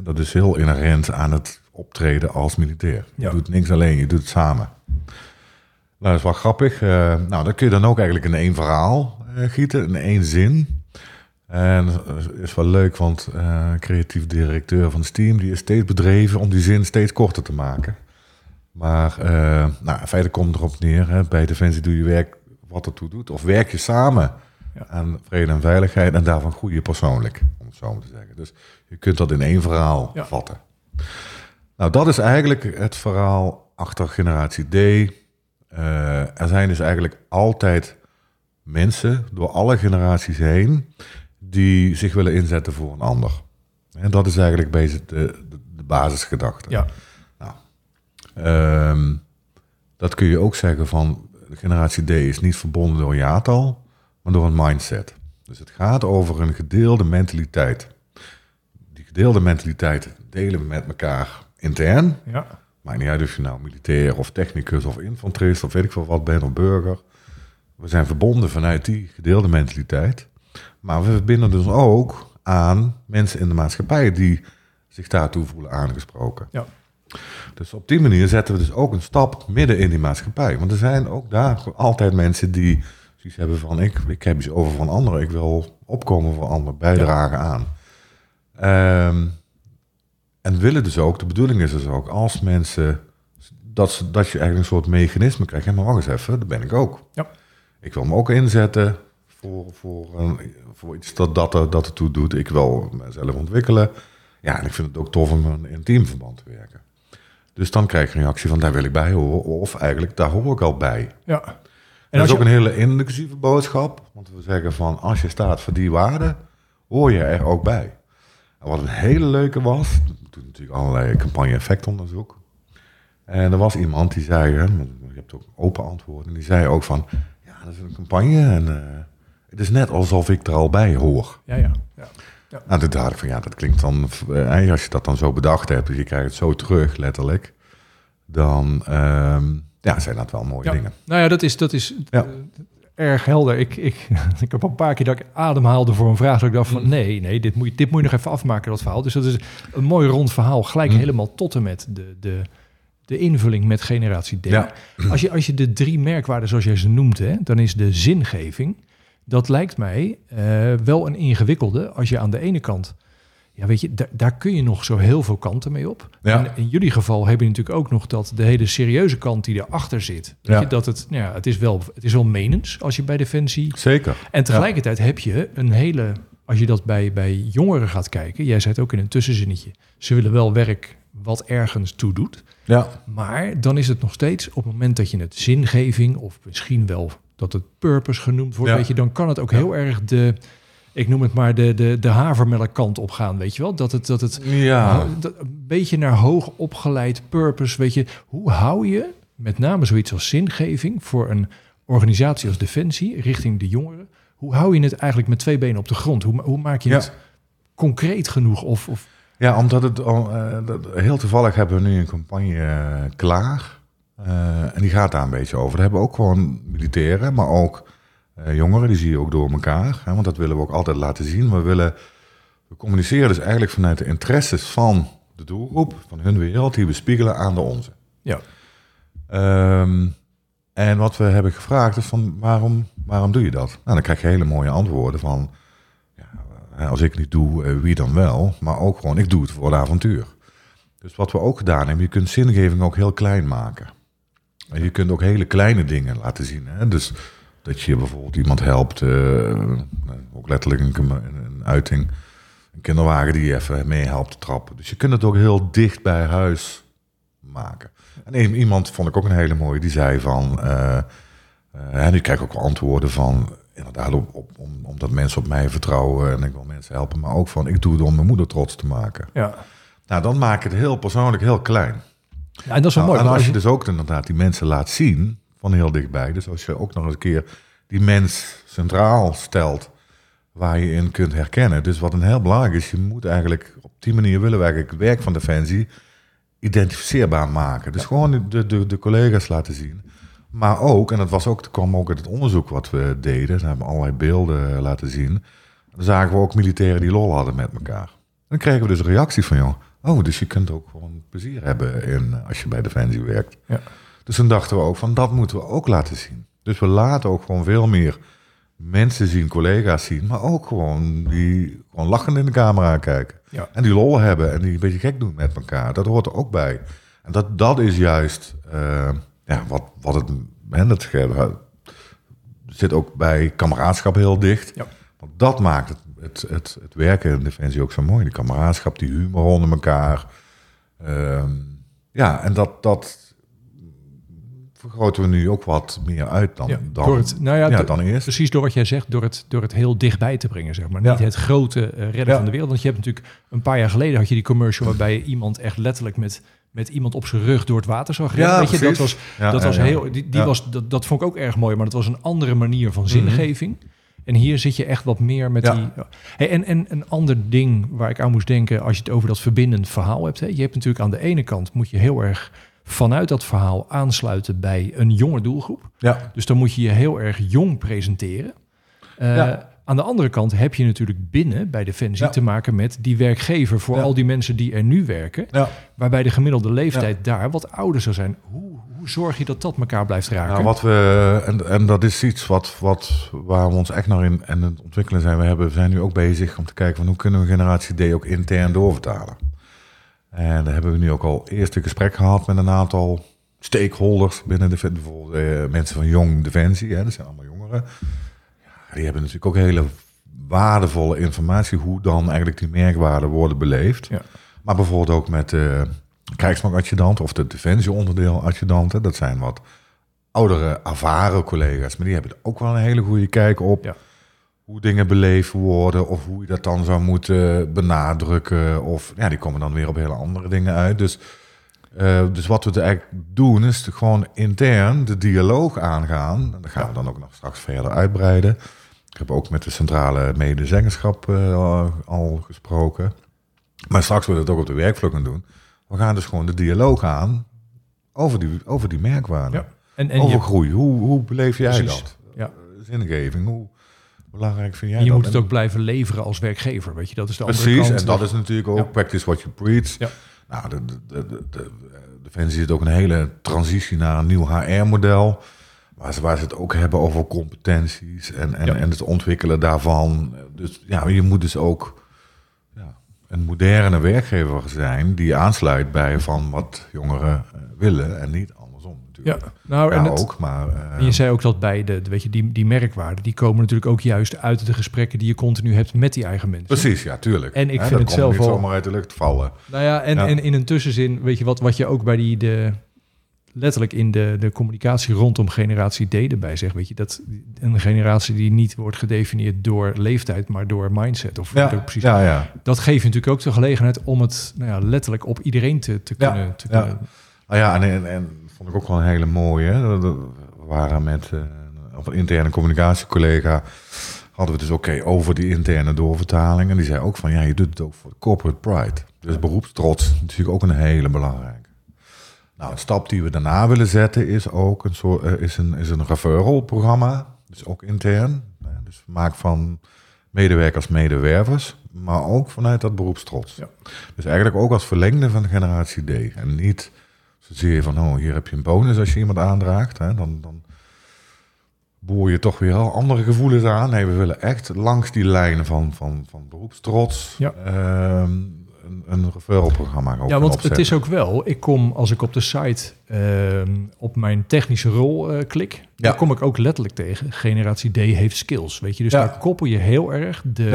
Dat is heel inherent aan het optreden als militair. Je Ja. doet niks alleen, je doet het samen. Nou, dat is wel grappig. Eh, nou, dat kun je dan ook eigenlijk in één verhaal eh, gieten, in één zin. En dat is wel leuk, want eh creatief directeur van Steam... die is steeds bedreven om die zin steeds korter te maken. Maar nou, in feite komt het erop neer. Hè, bij Defensie doe je werk wat ertoe doet. Of werk je samen Ja. aan vrede en veiligheid... en daarvan groei je persoonlijk, om het zo maar te zeggen. Dus je kunt dat in één verhaal Ja. vatten. Nou, dat is eigenlijk het verhaal achter generatie D... Eh, er zijn dus eigenlijk altijd mensen door alle generaties heen die zich willen inzetten voor een ander. En dat is eigenlijk bezig de, de, de basisgedachte. Ja. Ehm, dat kun je ook zeggen van de generatie D is niet verbonden door een jaartal, maar door een mindset. Dus het gaat over een gedeelde mentaliteit. Die gedeelde mentaliteit delen we met elkaar intern. Ja. Maakt niet uit of je nou militair of technicus of infanterist of weet ik veel wat bent of burger. We zijn verbonden vanuit die gedeelde mentaliteit. Maar we verbinden dus ook aan mensen in de maatschappij die zich daartoe voelen aangesproken. Ja. Dus op die manier zetten we dus ook een stap midden in die maatschappij. Want er zijn ook daar altijd mensen die Precies hebben van, ik, ik heb iets over van anderen. Ik wil opkomen voor anderen, bijdragen aan. Ehm, en willen dus ook, de bedoeling is dus ook, als mensen, dat, ze, dat je eigenlijk een soort mechanisme krijgt. Maar wacht eens even, dat ben ik ook. Ja. Ik wil me ook inzetten voor, voor, een, voor iets dat, dat, er, dat ertoe doet. Ik wil mezelf ontwikkelen. Ja, en ik vind het ook tof om in een teamverband te werken. Dus dan krijg je een reactie van, daar wil ik bij horen. Of eigenlijk, daar hoor ik al bij. Ja. En, En dat is ook je, een hele inclusieve boodschap. Want we zeggen van, als je staat voor die waarden, hoor je er ook bij. En wat een hele leuke was, toen natuurlijk allerlei campagne-effectonderzoek. En er was iemand die zei, hè, je hebt ook open antwoorden, die zei ook van, ja, dat is een campagne en eh, het is net alsof ik er al bij hoor. ja, ja, ja. Nou, toen dacht ik van, ja, dat klinkt dan, eh, als je dat dan zo bedacht hebt, dus je krijgt het zo terug, letterlijk, dan ehm, ja, zijn dat wel mooie Ja. dingen. Nou ja, dat is, dat is Ja. Erg helder. Ik, ik, ik heb een paar keer dat ik ademhaalde voor een vraag. Dat ik dacht Mm. van nee, nee, dit moet, je, dit moet je nog even afmaken, dat verhaal. Dus dat is een mooi rond verhaal. Gelijk Mm. helemaal tot en met de, de, de invulling met generatie D. Ja. Als, je, als je de drie merkwaarden zoals jij ze noemt, hè, dan is de zingeving. Dat lijkt mij eh, wel een ingewikkelde. Als je aan de ene kant... Ja, weet je, daar, kun je nog zo heel veel kanten mee op. Ja. En in jullie geval heb je natuurlijk ook nog dat de hele serieuze kant die erachter zit. Weet Ja. je, dat het, nou ja, het is wel, het is wel menens als je bij Defensie. Zeker. En tegelijkertijd heb je een hele, als je dat bij, bij jongeren gaat kijken, jij zei het ook in een tussenzinnetje, ze willen wel werk wat ergens toe doet. Ja, Maar dan is het nog steeds op het moment dat je het zingeving of misschien wel dat het purpose genoemd wordt, weet je, dan kan het ook heel erg de, ik noem het maar de, de, de havermelk kant op gaan, weet je wel? Dat het, dat het ja. dat- een beetje naar hoog opgeleid purpose, weet je, hoe hou je met name zoiets als zingeving voor een organisatie als Defensie richting de jongeren, hoe hou je het eigenlijk met twee benen op de grond? Hoe, hoe maak je Ja. het concreet genoeg of, of Ja, omdat het al, dat- heel toevallig hebben we nu een campagne eh, klaar. Eh, en die gaat daar een beetje over. Daar hebben we ook gewoon militairen, maar ook jongeren. Die zie je ook door elkaar. Hè, want dat willen we ook altijd laten zien. We willen, we communiceren dus eigenlijk vanuit de interesses van de doelgroep, van hun wereld, die we spiegelen aan de onze. ja, Ehm, en wat we hebben gevraagd is van waarom, waarom doe je dat? Nou, dan krijg je hele mooie antwoorden van ja, eh, als ik het niet doe, eh, wie dan wel? Maar ook gewoon, ik doe het voor het avontuur. Dus wat we ook gedaan hebben, je kunt zingeving ook heel klein maken. En je kunt ook hele kleine dingen laten zien. Hè? Dus dat je bijvoorbeeld iemand helpt, eh, ook letterlijk een, uiting, een kinderwagen die je even mee helpt te trappen. Dus je kunt het ook heel dicht bij huis maken. En iemand vond ik ook een hele mooie, die zei van, eh, eh, en nu krijg ik ook wel antwoorden van, inderdaad, op, op, om, omdat mensen op mij vertrouwen en ik wil mensen helpen, maar ook van, ik doe het om mijn moeder trots te maken. ja. Nou, dan maak ik het heel persoonlijk heel klein. ja en dat is wel Nou, mooi. en want als je dus ook inderdaad die mensen laat zien van heel dichtbij, dus als je ook nog eens een keer die mens centraal stelt waar je in kunt herkennen. Dus wat een heel belangrijk is, je moet eigenlijk op die manier willen we eigenlijk het werk van Defensie identificeerbaar maken. Dus gewoon de, de, de collega's laten zien. Maar ook, en dat was ook, dat kwam ook uit het onderzoek wat we deden, daar hebben allerlei beelden laten zien. Dan zagen we ook militairen die lol hadden met elkaar. Dan kregen we dus een reactie van, joh, oh, dus je kunt ook gewoon plezier hebben in, als je bij Defensie werkt. Ja. Dus toen dachten we ook van, dat moeten we ook laten zien. Dus we laten ook gewoon veel meer mensen zien, collega's zien, maar ook gewoon die gewoon lachend in de camera kijken. Ja. En die lol hebben en die een beetje gek doen met elkaar. Dat hoort er ook bij. En dat, dat is juist eh, ja, wat, wat het... Hè, dat ge- zit ook bij kameraadschap heel dicht. Ja. Want dat maakt het, het, het, het werken in Defensie ook zo mooi. Die kameraadschap, die humor onder elkaar. Ehm, ja, en dat, dat vergroten we nu ook wat meer uit dan, Ja, dan, door het, nou ja, dan eerst. Precies door wat jij zegt, door het, door het heel dichtbij te brengen, zeg maar. Niet het grote eh, redden van de wereld. Want je hebt natuurlijk een paar jaar geleden had je die commercial waarbij iemand echt letterlijk met, met iemand op zijn rug door het water zag rennen. Ja, Weet je, dat was, Ja, dat ja, was heel, die, die. Mhm. was, dat, dat vond ik ook erg mooi, maar dat was een andere manier van zingeving. En hier zit je echt wat meer met die. Hey, en, en een ander ding waar ik aan moest denken als je het over dat verbindend verhaal hebt. Hè. Je hebt natuurlijk aan de ene kant moet je heel erg vanuit dat verhaal aansluiten bij een jonge doelgroep. Ja, Dus dan moet je je heel erg jong presenteren. Eh, Ja. Aan de andere kant heb je natuurlijk binnen bij Defensie Ja. te maken met die werkgever voor Ja. al die mensen die er nu werken. ja. Waarbij de gemiddelde leeftijd daar wat ouder zou zijn. Hoe, hoe hoe zorg je dat dat elkaar blijft raken? Nou, wat we, en, en dat is iets wat, wat, waar we ons echt naar in en het ontwikkelen zijn. We, hebben, we zijn nu ook bezig om te kijken van hoe kunnen we generatie D ook intern doorvertalen. En daar hebben we nu ook al eerst een gesprek gehad met een aantal stakeholders binnen de bijvoorbeeld eh, mensen van Jong Defensie, hè, dat zijn allemaal jongeren. Ja, die hebben natuurlijk ook hele waardevolle informatie hoe dan eigenlijk die merkwaarden worden beleefd. Ja. Maar bijvoorbeeld ook met de krijgsmachtadjudant of de defensieonderdeel adjudanten. Dat zijn wat oudere, ervaren collega's, maar die hebben er ook wel een hele goede kijk op. Ja. Hoe dingen beleefd worden of hoe je dat dan zou moeten benadrukken. Of ja, die komen dan weer op hele andere dingen uit. Dus, eh, dus wat we er eigenlijk doen is gewoon intern de dialoog aangaan. En dat gaan we dan ook nog straks verder uitbreiden. Ik heb ook met de centrale medezeggenschap eh, al gesproken. Maar straks willen we het ook op de werkvloer gaan doen. We gaan dus gewoon de dialoog aan over die, over die merkwaarden. Ja. En, en over je, groei. Hoe, hoe beleef jij Precies. dat? Ja. Zingeving. Hoe belangrijk vind jij en je dat? moet het ook blijven leveren als werkgever. Weet je, dat is de andere Precies, kant. en dat is natuurlijk ook Ja. practice what you preach. Ja. Nou, de, de, de, de, de Defensie zit ook een hele transitie naar een nieuw HR-model. Waar ze, waar ze het ook hebben over competenties en, en, Ja. en het ontwikkelen daarvan. Dus ja, je moet dus ook ja, een moderne werkgever zijn die aansluit bij van wat jongeren eh, willen en niet Ja, nou, en Ja, het- ook, maar... eh, En je zei ook dat bij de, weet je, die, die merkwaarden, die komen natuurlijk ook juist uit de gesprekken die je continu hebt met die eigen mensen. Precies, ja, tuurlijk. En ik vind het zelf al- zomaar uit de lucht vallen. Nou ja, en, Ja. en in een tussenzin, weet je wat, wat je ook bij die de letterlijk in de, de communicatie rondom generatie D erbij zegt, weet je, dat een generatie die niet wordt gedefinieerd door leeftijd, maar door mindset of Ja, het precies. ja, ja. Dat geeft je natuurlijk ook de gelegenheid om het nou ja, letterlijk op iedereen te, te kunnen. Te ja. kunnen Nou ja, en, en, en vond ik ook wel een hele mooie. We waren met eh, een interne communicatiecollega. Hadden we het dus oké over die interne doorvertaling. En die zei ook van ja, je doet het ook voor de corporate pride. Dus beroepstrots is natuurlijk ook een hele belangrijke. Nou, een stap die we daarna willen zetten is ook een soort eh, is een, is een referral programma. Dus ook intern. Dus maak van medewerkers medewervers. Maar ook vanuit dat beroepstrots. Ja. Dus eigenlijk ook als verlengde van de generatie D. En niet zozeer van, oh, hier heb je een bonus als je iemand aandraagt. Hè, dan, dan boor je toch weer al andere gevoelens aan. Nee, we willen echt langs die lijnen van, van, van beroepstrots Ja. ehm, een, een referralprogramma Ja, want het is ook wel, ik kom als ik op de site ehm, op mijn technische rol eh, klik, Ja. dan kom ik ook letterlijk tegen. Generatie D heeft skills, weet je. Dus Ja. daar koppel je heel erg de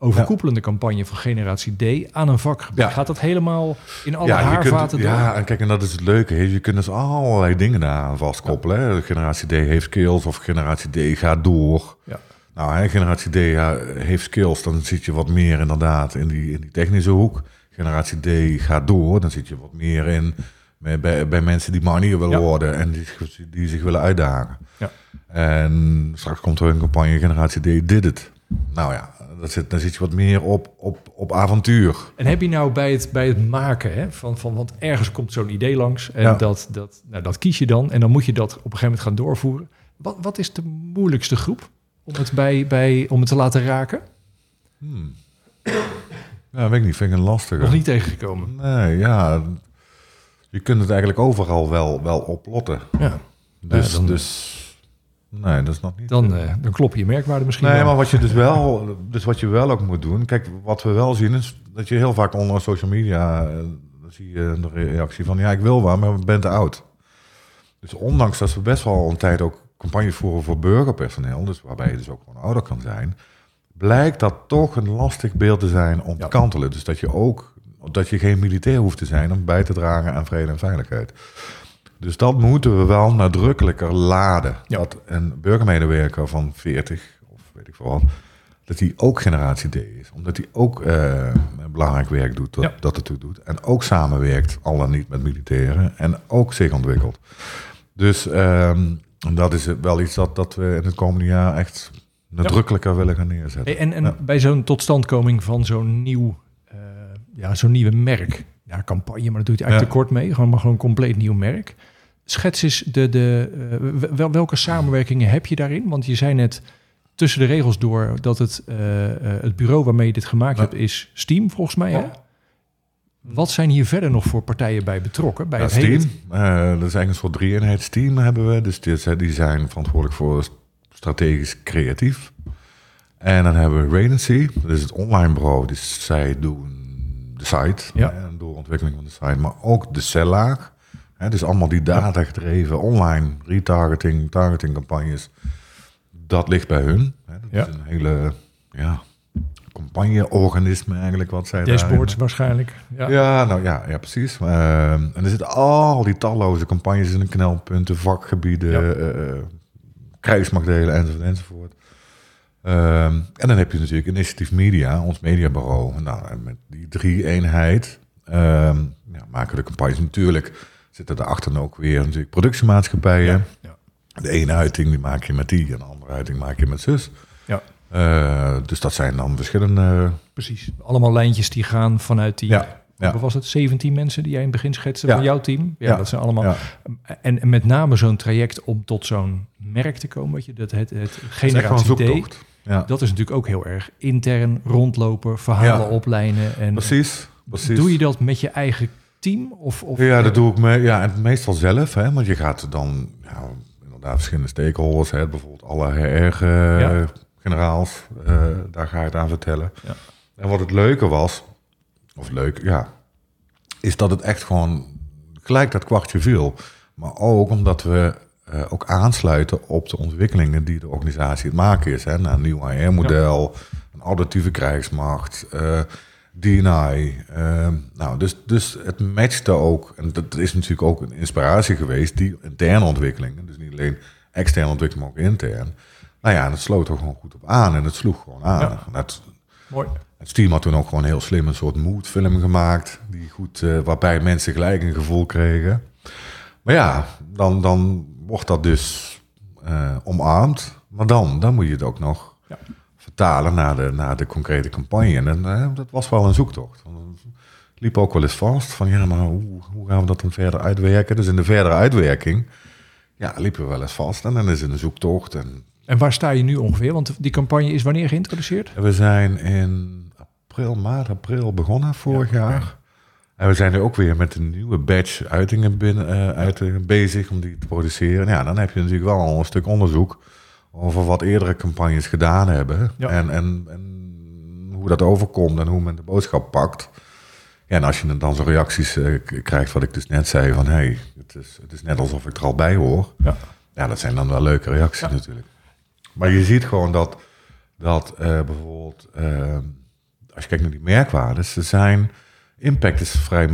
Ja. overkoepelende campagne van Generatie D aan een vakgebied. Ja. Gaat dat helemaal in alle Ja, haarvaten kunt, door? ja, en kijk, en dat is het leuke. Je kunt dus allerlei dingen daaraan vastkoppelen. hè. Generatie D heeft skills of generatie D gaat door. Ja. Nou, hè, generatie D heeft skills, dan zit je wat meer inderdaad in die, in die technische hoek. Generatie D gaat door, dan zit je wat meer in bij, bij, bij mensen die manier willen Ja. worden en die, die zich willen uitdagen. Ja. En straks komt er een campagne Generatie D did it. Nou ja, dat zit, dan zit je wat meer op, op, op avontuur. En heb je nou bij het, bij het maken hè, van, van, want ergens komt zo'n idee langs en Ja. dat, dat, nou, dat kies je dan en dan moet je dat op een gegeven moment gaan doorvoeren. Wat, wat is de moeilijkste groep om het, bij, bij, om het te laten raken? Hmm. Ja, weet ik niet. Vind ik een lastige. Nog niet tegengekomen. Nee, ja. Je kunt het eigenlijk overal wel, wel oplotten. Ja. Dus, Ja, dan- dus nee, dat is nog niet. Dan, eh, dan klop je merkwaarde misschien nee, wel. maar wat je dus wel, dus wat je wel ook moet doen. Kijk, wat we wel zien is dat je heel vaak onder social media eh, dan zie je de reactie van ja, ik wil wel, maar ik ben te oud. Dus ondanks dat we best wel een tijd ook campagne voeren voor burgerpersoneel, dus waarbij je dus ook gewoon ouder kan zijn, blijkt dat toch een lastig beeld te zijn om Ja. te kantelen. Dus dat je ook dat je geen militair hoeft te zijn om bij te dragen aan vrede en veiligheid. Dus dat moeten we wel nadrukkelijker laden. Ja. Dat een burgermedewerker van 40 of weet ik veel wat, dat hij ook generatie D is. Omdat hij ook eh, belangrijk werk doet, dat, Ja. dat het toe doet. En ook samenwerkt, al dan niet met militairen. En ook zich ontwikkelt. Dus ehm, dat is wel iets dat, dat we in het komende jaar echt nadrukkelijker willen gaan neerzetten. En en bij zo'n totstandkoming van zo'n nieuw, eh, ja, zo'n nieuwe merk, ja, campagne, maar dat doe je eigenlijk Ja. te kort mee, gewoon maar gewoon een compleet nieuw merk. Schets eens de, de, eh, wel, welke samenwerkingen heb je daarin? Want je zei net tussen de regels door dat het, eh, eh, het bureau waarmee je dit gemaakt Ja. hebt is Steam, volgens mij. Hè? Wat zijn hier verder nog voor partijen bij betrokken? Bij Ja, het hele- Steam, eh, dat is eigenlijk een soort drie-eenheidsteam hebben we. Dus die, zijn- die zijn verantwoordelijk voor strategisch creatief. En dan hebben we Radency, dat is het online bureau. Dus zij doen de site, Ja. de doorontwikkeling van de site, maar ook de cellaag. Hè, dus allemaal die data gedreven online retargeting, targeting campagnes. Dat ligt bij hun. Hè. Dat Ja. is een hele ja, campagne-organisme eigenlijk wat zij Dashboards waarschijnlijk. Ja. ja, nou ja, ja precies. Ehm, en er zitten al die talloze campagnes in de knelpunten, vakgebieden, Ja. eh, eh, krijgsmachtdelen enzovoort enzovoort. Ehm, en dan heb je natuurlijk Initiative Media, ons mediabureau. Nou, en met die drie eenheid ehm, ja, maken de campagnes natuurlijk. Zitten daarachter ook weer natuurlijk productiemaatschappijen. Ja. De ene uiting die maak je met die en de andere uiting maak je met zus. Ja. Eh, dus dat zijn dan verschillende... Precies. Allemaal lijntjes die gaan vanuit die... Ja, ja. Wat was het? 17 mensen die jij in het begin schetste Ja. van jouw team? Ja, Ja. dat zijn allemaal... Ja. En, en met name zo'n traject om tot zo'n merk te komen, weet je, dat het, het generatie D, dat is natuurlijk ook heel erg intern rondlopen, verhalen oplijnen. En Precies, precies. doe je dat met je eigen team? Of, of Ja, dat doe ik me, ja, en meestal zelf, hè, want je gaat dan ja, inderdaad verschillende stakeholders, hè, bijvoorbeeld alle Ja. HR-generaals, eh, daar ga je het aan vertellen. Ja. En wat het leuke was, of leuk, ja, is dat het echt gewoon gelijk dat kwartje viel. Maar ook omdat we eh, ook aansluiten op de ontwikkelingen die de organisatie het maken is. Hè, naar een nieuw HR-model, een auditieve krijgsmacht, eh DNI. eh, nou, dus, dus het matchte ook, en dat is natuurlijk ook een inspiratie geweest, die interne ontwikkelingen. Dus niet alleen externe ontwikkeling, maar ook intern. Nou ja, en het sloot er gewoon goed op aan en het sloeg gewoon aan. Ja. Het, Mooi. het team had toen ook gewoon heel slim een soort moodfilm gemaakt, die goed, eh, waarbij mensen gelijk een gevoel kregen. Maar ja, dan, dan wordt dat dus eh, omarmd. Maar dan, dan moet je het ook nog Ja. Vertalen naar de, naar de concrete campagne. En eh, dat was wel een zoektocht. Het liep ook wel eens vast van ja, maar hoe, hoe gaan we dat dan verder uitwerken? Dus in de verdere uitwerking, ja, liepen we wel eens vast. En dan is het een zoektocht. En En waar sta je nu ongeveer? Want die campagne is wanneer geïntroduceerd? we zijn in april, maart, april begonnen vorig jaar. En we zijn nu ook weer met een nieuwe batch uitingen binnen, uitingen bezig om die te produceren. Ja, dan heb je natuurlijk wel al een stuk onderzoek over wat eerdere campagnes gedaan hebben. Ja. En, en, en hoe dat overkomt en hoe men de boodschap pakt. Ja, en als je dan zo'n reacties eh, krijgt, wat ik dus net zei, van hé, hey, het, is, het is net alsof ik er al bij hoor. Ja. Ja, dat zijn dan wel leuke reacties Ja. natuurlijk. Maar je ziet gewoon dat, dat eh, bijvoorbeeld, eh, als je kijkt naar die merkwaarden, ze zijn, impact is vrij,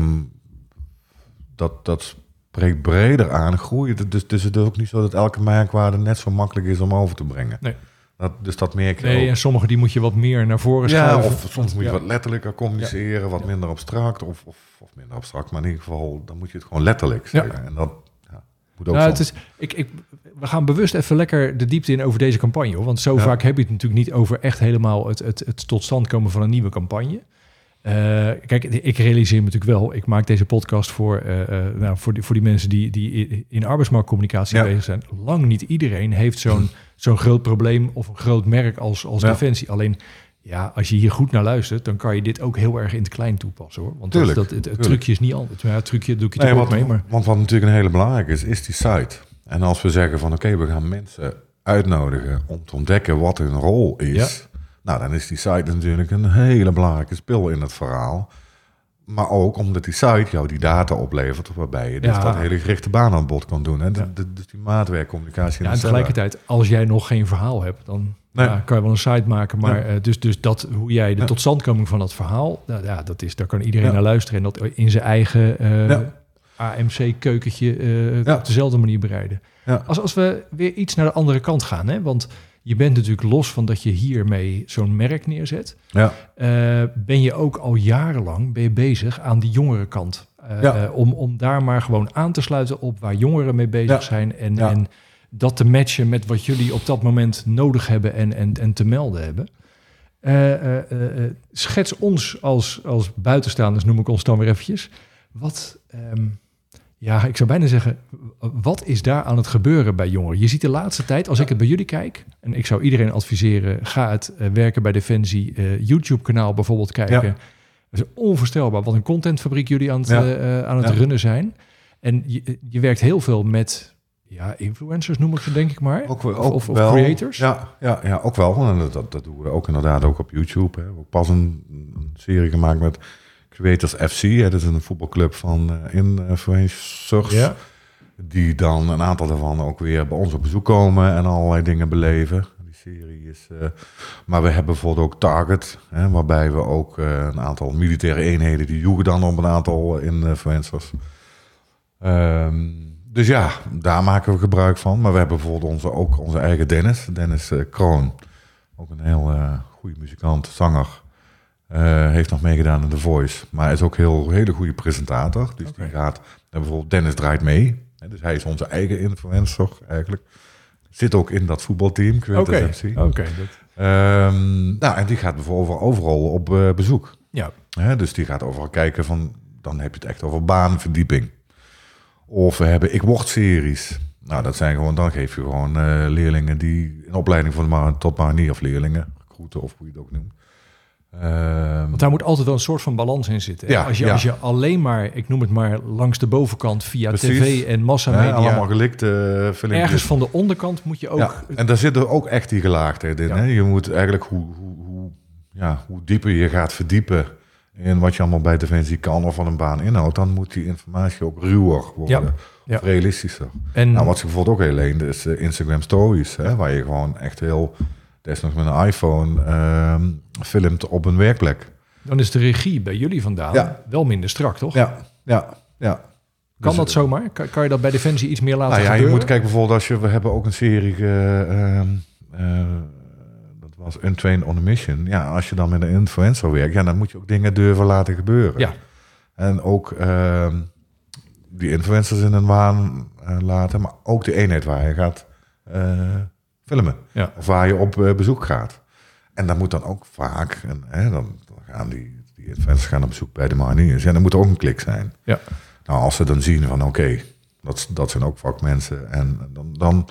dat, dat spreekt breder aan, groeit. Dus, dus het is ook niet zo dat elke merkwaarde net zo makkelijk is om over te brengen. Nee. Dat, dus dat merk je Nee, ook. en sommige die moet je wat meer naar voren Ja, schuiven. of soms moet je Ja. wat letterlijker communiceren, wat minder abstract, of, of, of minder abstract, maar in ieder geval, dan moet je het gewoon letterlijk Ja. zeggen. En dat ja, moet ook Nou, het is, ik, ik, we gaan bewust even lekker de diepte in over deze campagne. Hoor. Want zo Ja. vaak heb je het natuurlijk niet over echt helemaal het, het, het tot stand komen van een nieuwe campagne. Eh, kijk, ik realiseer me natuurlijk wel, ik maak deze podcast voor, eh, eh, nou, voor, die, voor die mensen die, die in arbeidsmarktcommunicatie Ja. bezig zijn. Lang niet iedereen heeft zo'n zo'n groot probleem of een groot merk als, als Ja. Defensie. Alleen, ja, als je hier goed naar luistert, dan kan je dit ook heel erg in het klein toepassen hoor. Want dat, Tuurlijk, dat, het, het trucje is niet anders. Maar ja, het trucje doe ik je Nee, ook mee, maar... want wat natuurlijk een hele belangrijke is, is die site. En als we zeggen van oké, we gaan mensen uitnodigen om te ontdekken wat hun rol is. Nou, dan is die site natuurlijk een hele belangrijke spil in het verhaal. Maar ook omdat die site jou die data oplevert, waarbij je dus Ja. dat hele gerichte baan aan bod kan doen. Hè? Ja. Dus, die maatwerkcommunicatie. Ja, en tegelijkertijd, als jij nog geen verhaal hebt, dan Nee. ja, kan je wel een site maken. Maar eh, dus, dus dat, hoe jij de totstandkoming van dat verhaal, nou, ja, dat is, daar kan iedereen naar luisteren. En dat in zijn eigen eh. AMC-keukentje eh, Ja. op dezelfde manier bereiden. Als, als we weer iets naar de andere kant gaan, hè, want je bent natuurlijk los van dat je hiermee zo'n merk neerzet. Ja. eh, ben je ook al jarenlang ben je bezig aan die jongere kant. Eh, Ja. eh, om, om daar maar gewoon aan te sluiten op waar jongeren mee bezig Ja. zijn. En, en dat te matchen met wat jullie op dat moment nodig hebben en, en, en te melden hebben. Schets ons als, als buitenstaanders, noem ik ons dan weer eventjes. Wat, ehm, ja, ik zou bijna zeggen, wat is daar aan het gebeuren bij jongeren? Je ziet de laatste tijd, als ik het bij jullie kijk, en ik zou iedereen adviseren, ga het eh, werken bij Defensie, eh, YouTube-kanaal bijvoorbeeld kijken. Het is onvoorstelbaar wat een contentfabriek jullie aan het, Ja. eh, aan het Ja. runnen zijn. En je, je werkt heel veel met ja, influencers, noem ik ze denk ik maar. Ook, of, of, of wel. creators. Ja, ja, ja, ook wel. En dat, dat, dat doen we ook inderdaad ook op YouTube. Hè. We hebben pas een, een serie gemaakt met Creators FC. Hè. Dat is een voetbalclub van eh influencers. Ja. Die dan een aantal daarvan ook weer bij ons op bezoek komen en allerlei dingen beleven. Die serie is. eh, maar we hebben bijvoorbeeld ook Target, hè, waarbij we ook eh, een aantal militaire eenheden die joegen dan op een aantal influencers. Ehm, dus ja, daar maken we gebruik van. Maar we hebben bijvoorbeeld onze, ook onze eigen Dennis, Dennis eh, Kroon. Ook een heel eh goede muzikant, zanger. Eh, heeft nog meegedaan in The Voice. Maar is ook heel hele goede presentator. Dus die gaat... En bijvoorbeeld Dennis draait mee. Hè, dus hij is onze eigen influencer eigenlijk. Zit ook in dat voetbalteam, Oké, FC. oké. dat- Ehm, nou, en die gaat bijvoorbeeld overal op eh, bezoek. Ja, Hè, dus die gaat overal kijken van, dan heb je het echt over baanverdieping. Of we hebben ik word series. Nou, dat zijn gewoon, dan geef je gewoon eh, leerlingen die een opleiding van de ma- tot marinier of leerlingen, recruiten of hoe je het ook noemt. Ehm, want daar moet altijd wel een soort van balans in zitten. Ja, als, je, ja. als je alleen maar, ik noem het maar, langs de bovenkant via Precies. tv en massamedia... allemaal gelikte uh, filmpjes. ergens van de onderkant moet je ook... Ja, en daar zit er ook echt die gelaagdheid in. Ja. Hè? Je moet eigenlijk hoe, hoe, hoe, ja, hoe dieper je gaat verdiepen in wat je allemaal bij Defensie kan of van een baan inhoudt, dan moet die informatie ook ruwer worden. Ja, ja. Of realistischer. en, Nou, wat ze bijvoorbeeld ook heel leent is eh, Instagram Stories, hè, waar je gewoon echt heel, desnoods met een iPhone, ehm, filmt op een werkplek. dan is de regie bij jullie vandaan Ja. wel minder strak, toch? Ja, ja, ja. Kan Dus, dat zomaar? Kan, kan je dat bij Defensie iets meer laten Nou ja, je moet kijken bijvoorbeeld als je, we hebben ook een serie, ehm, eh, dat was Untrained on a Mission. Ja, als je dan met een influencer werkt, ja, dan moet je ook dingen durven laten gebeuren. Ja. En ook ehm, die influencers in een waan eh, laten, maar ook de eenheid waar je gaat eh, filmen. Ja. Of waar je op eh, bezoek gaat. En dan moet dan ook vaak, en, hè, dan, dan gaan die, die influencers gaan op bezoek bij de mariniers. Ja, dan moet er ook een klik zijn. Ja. Nou, als ze dan zien van oké, dat, dat zijn ook vakmensen. En dan, dan,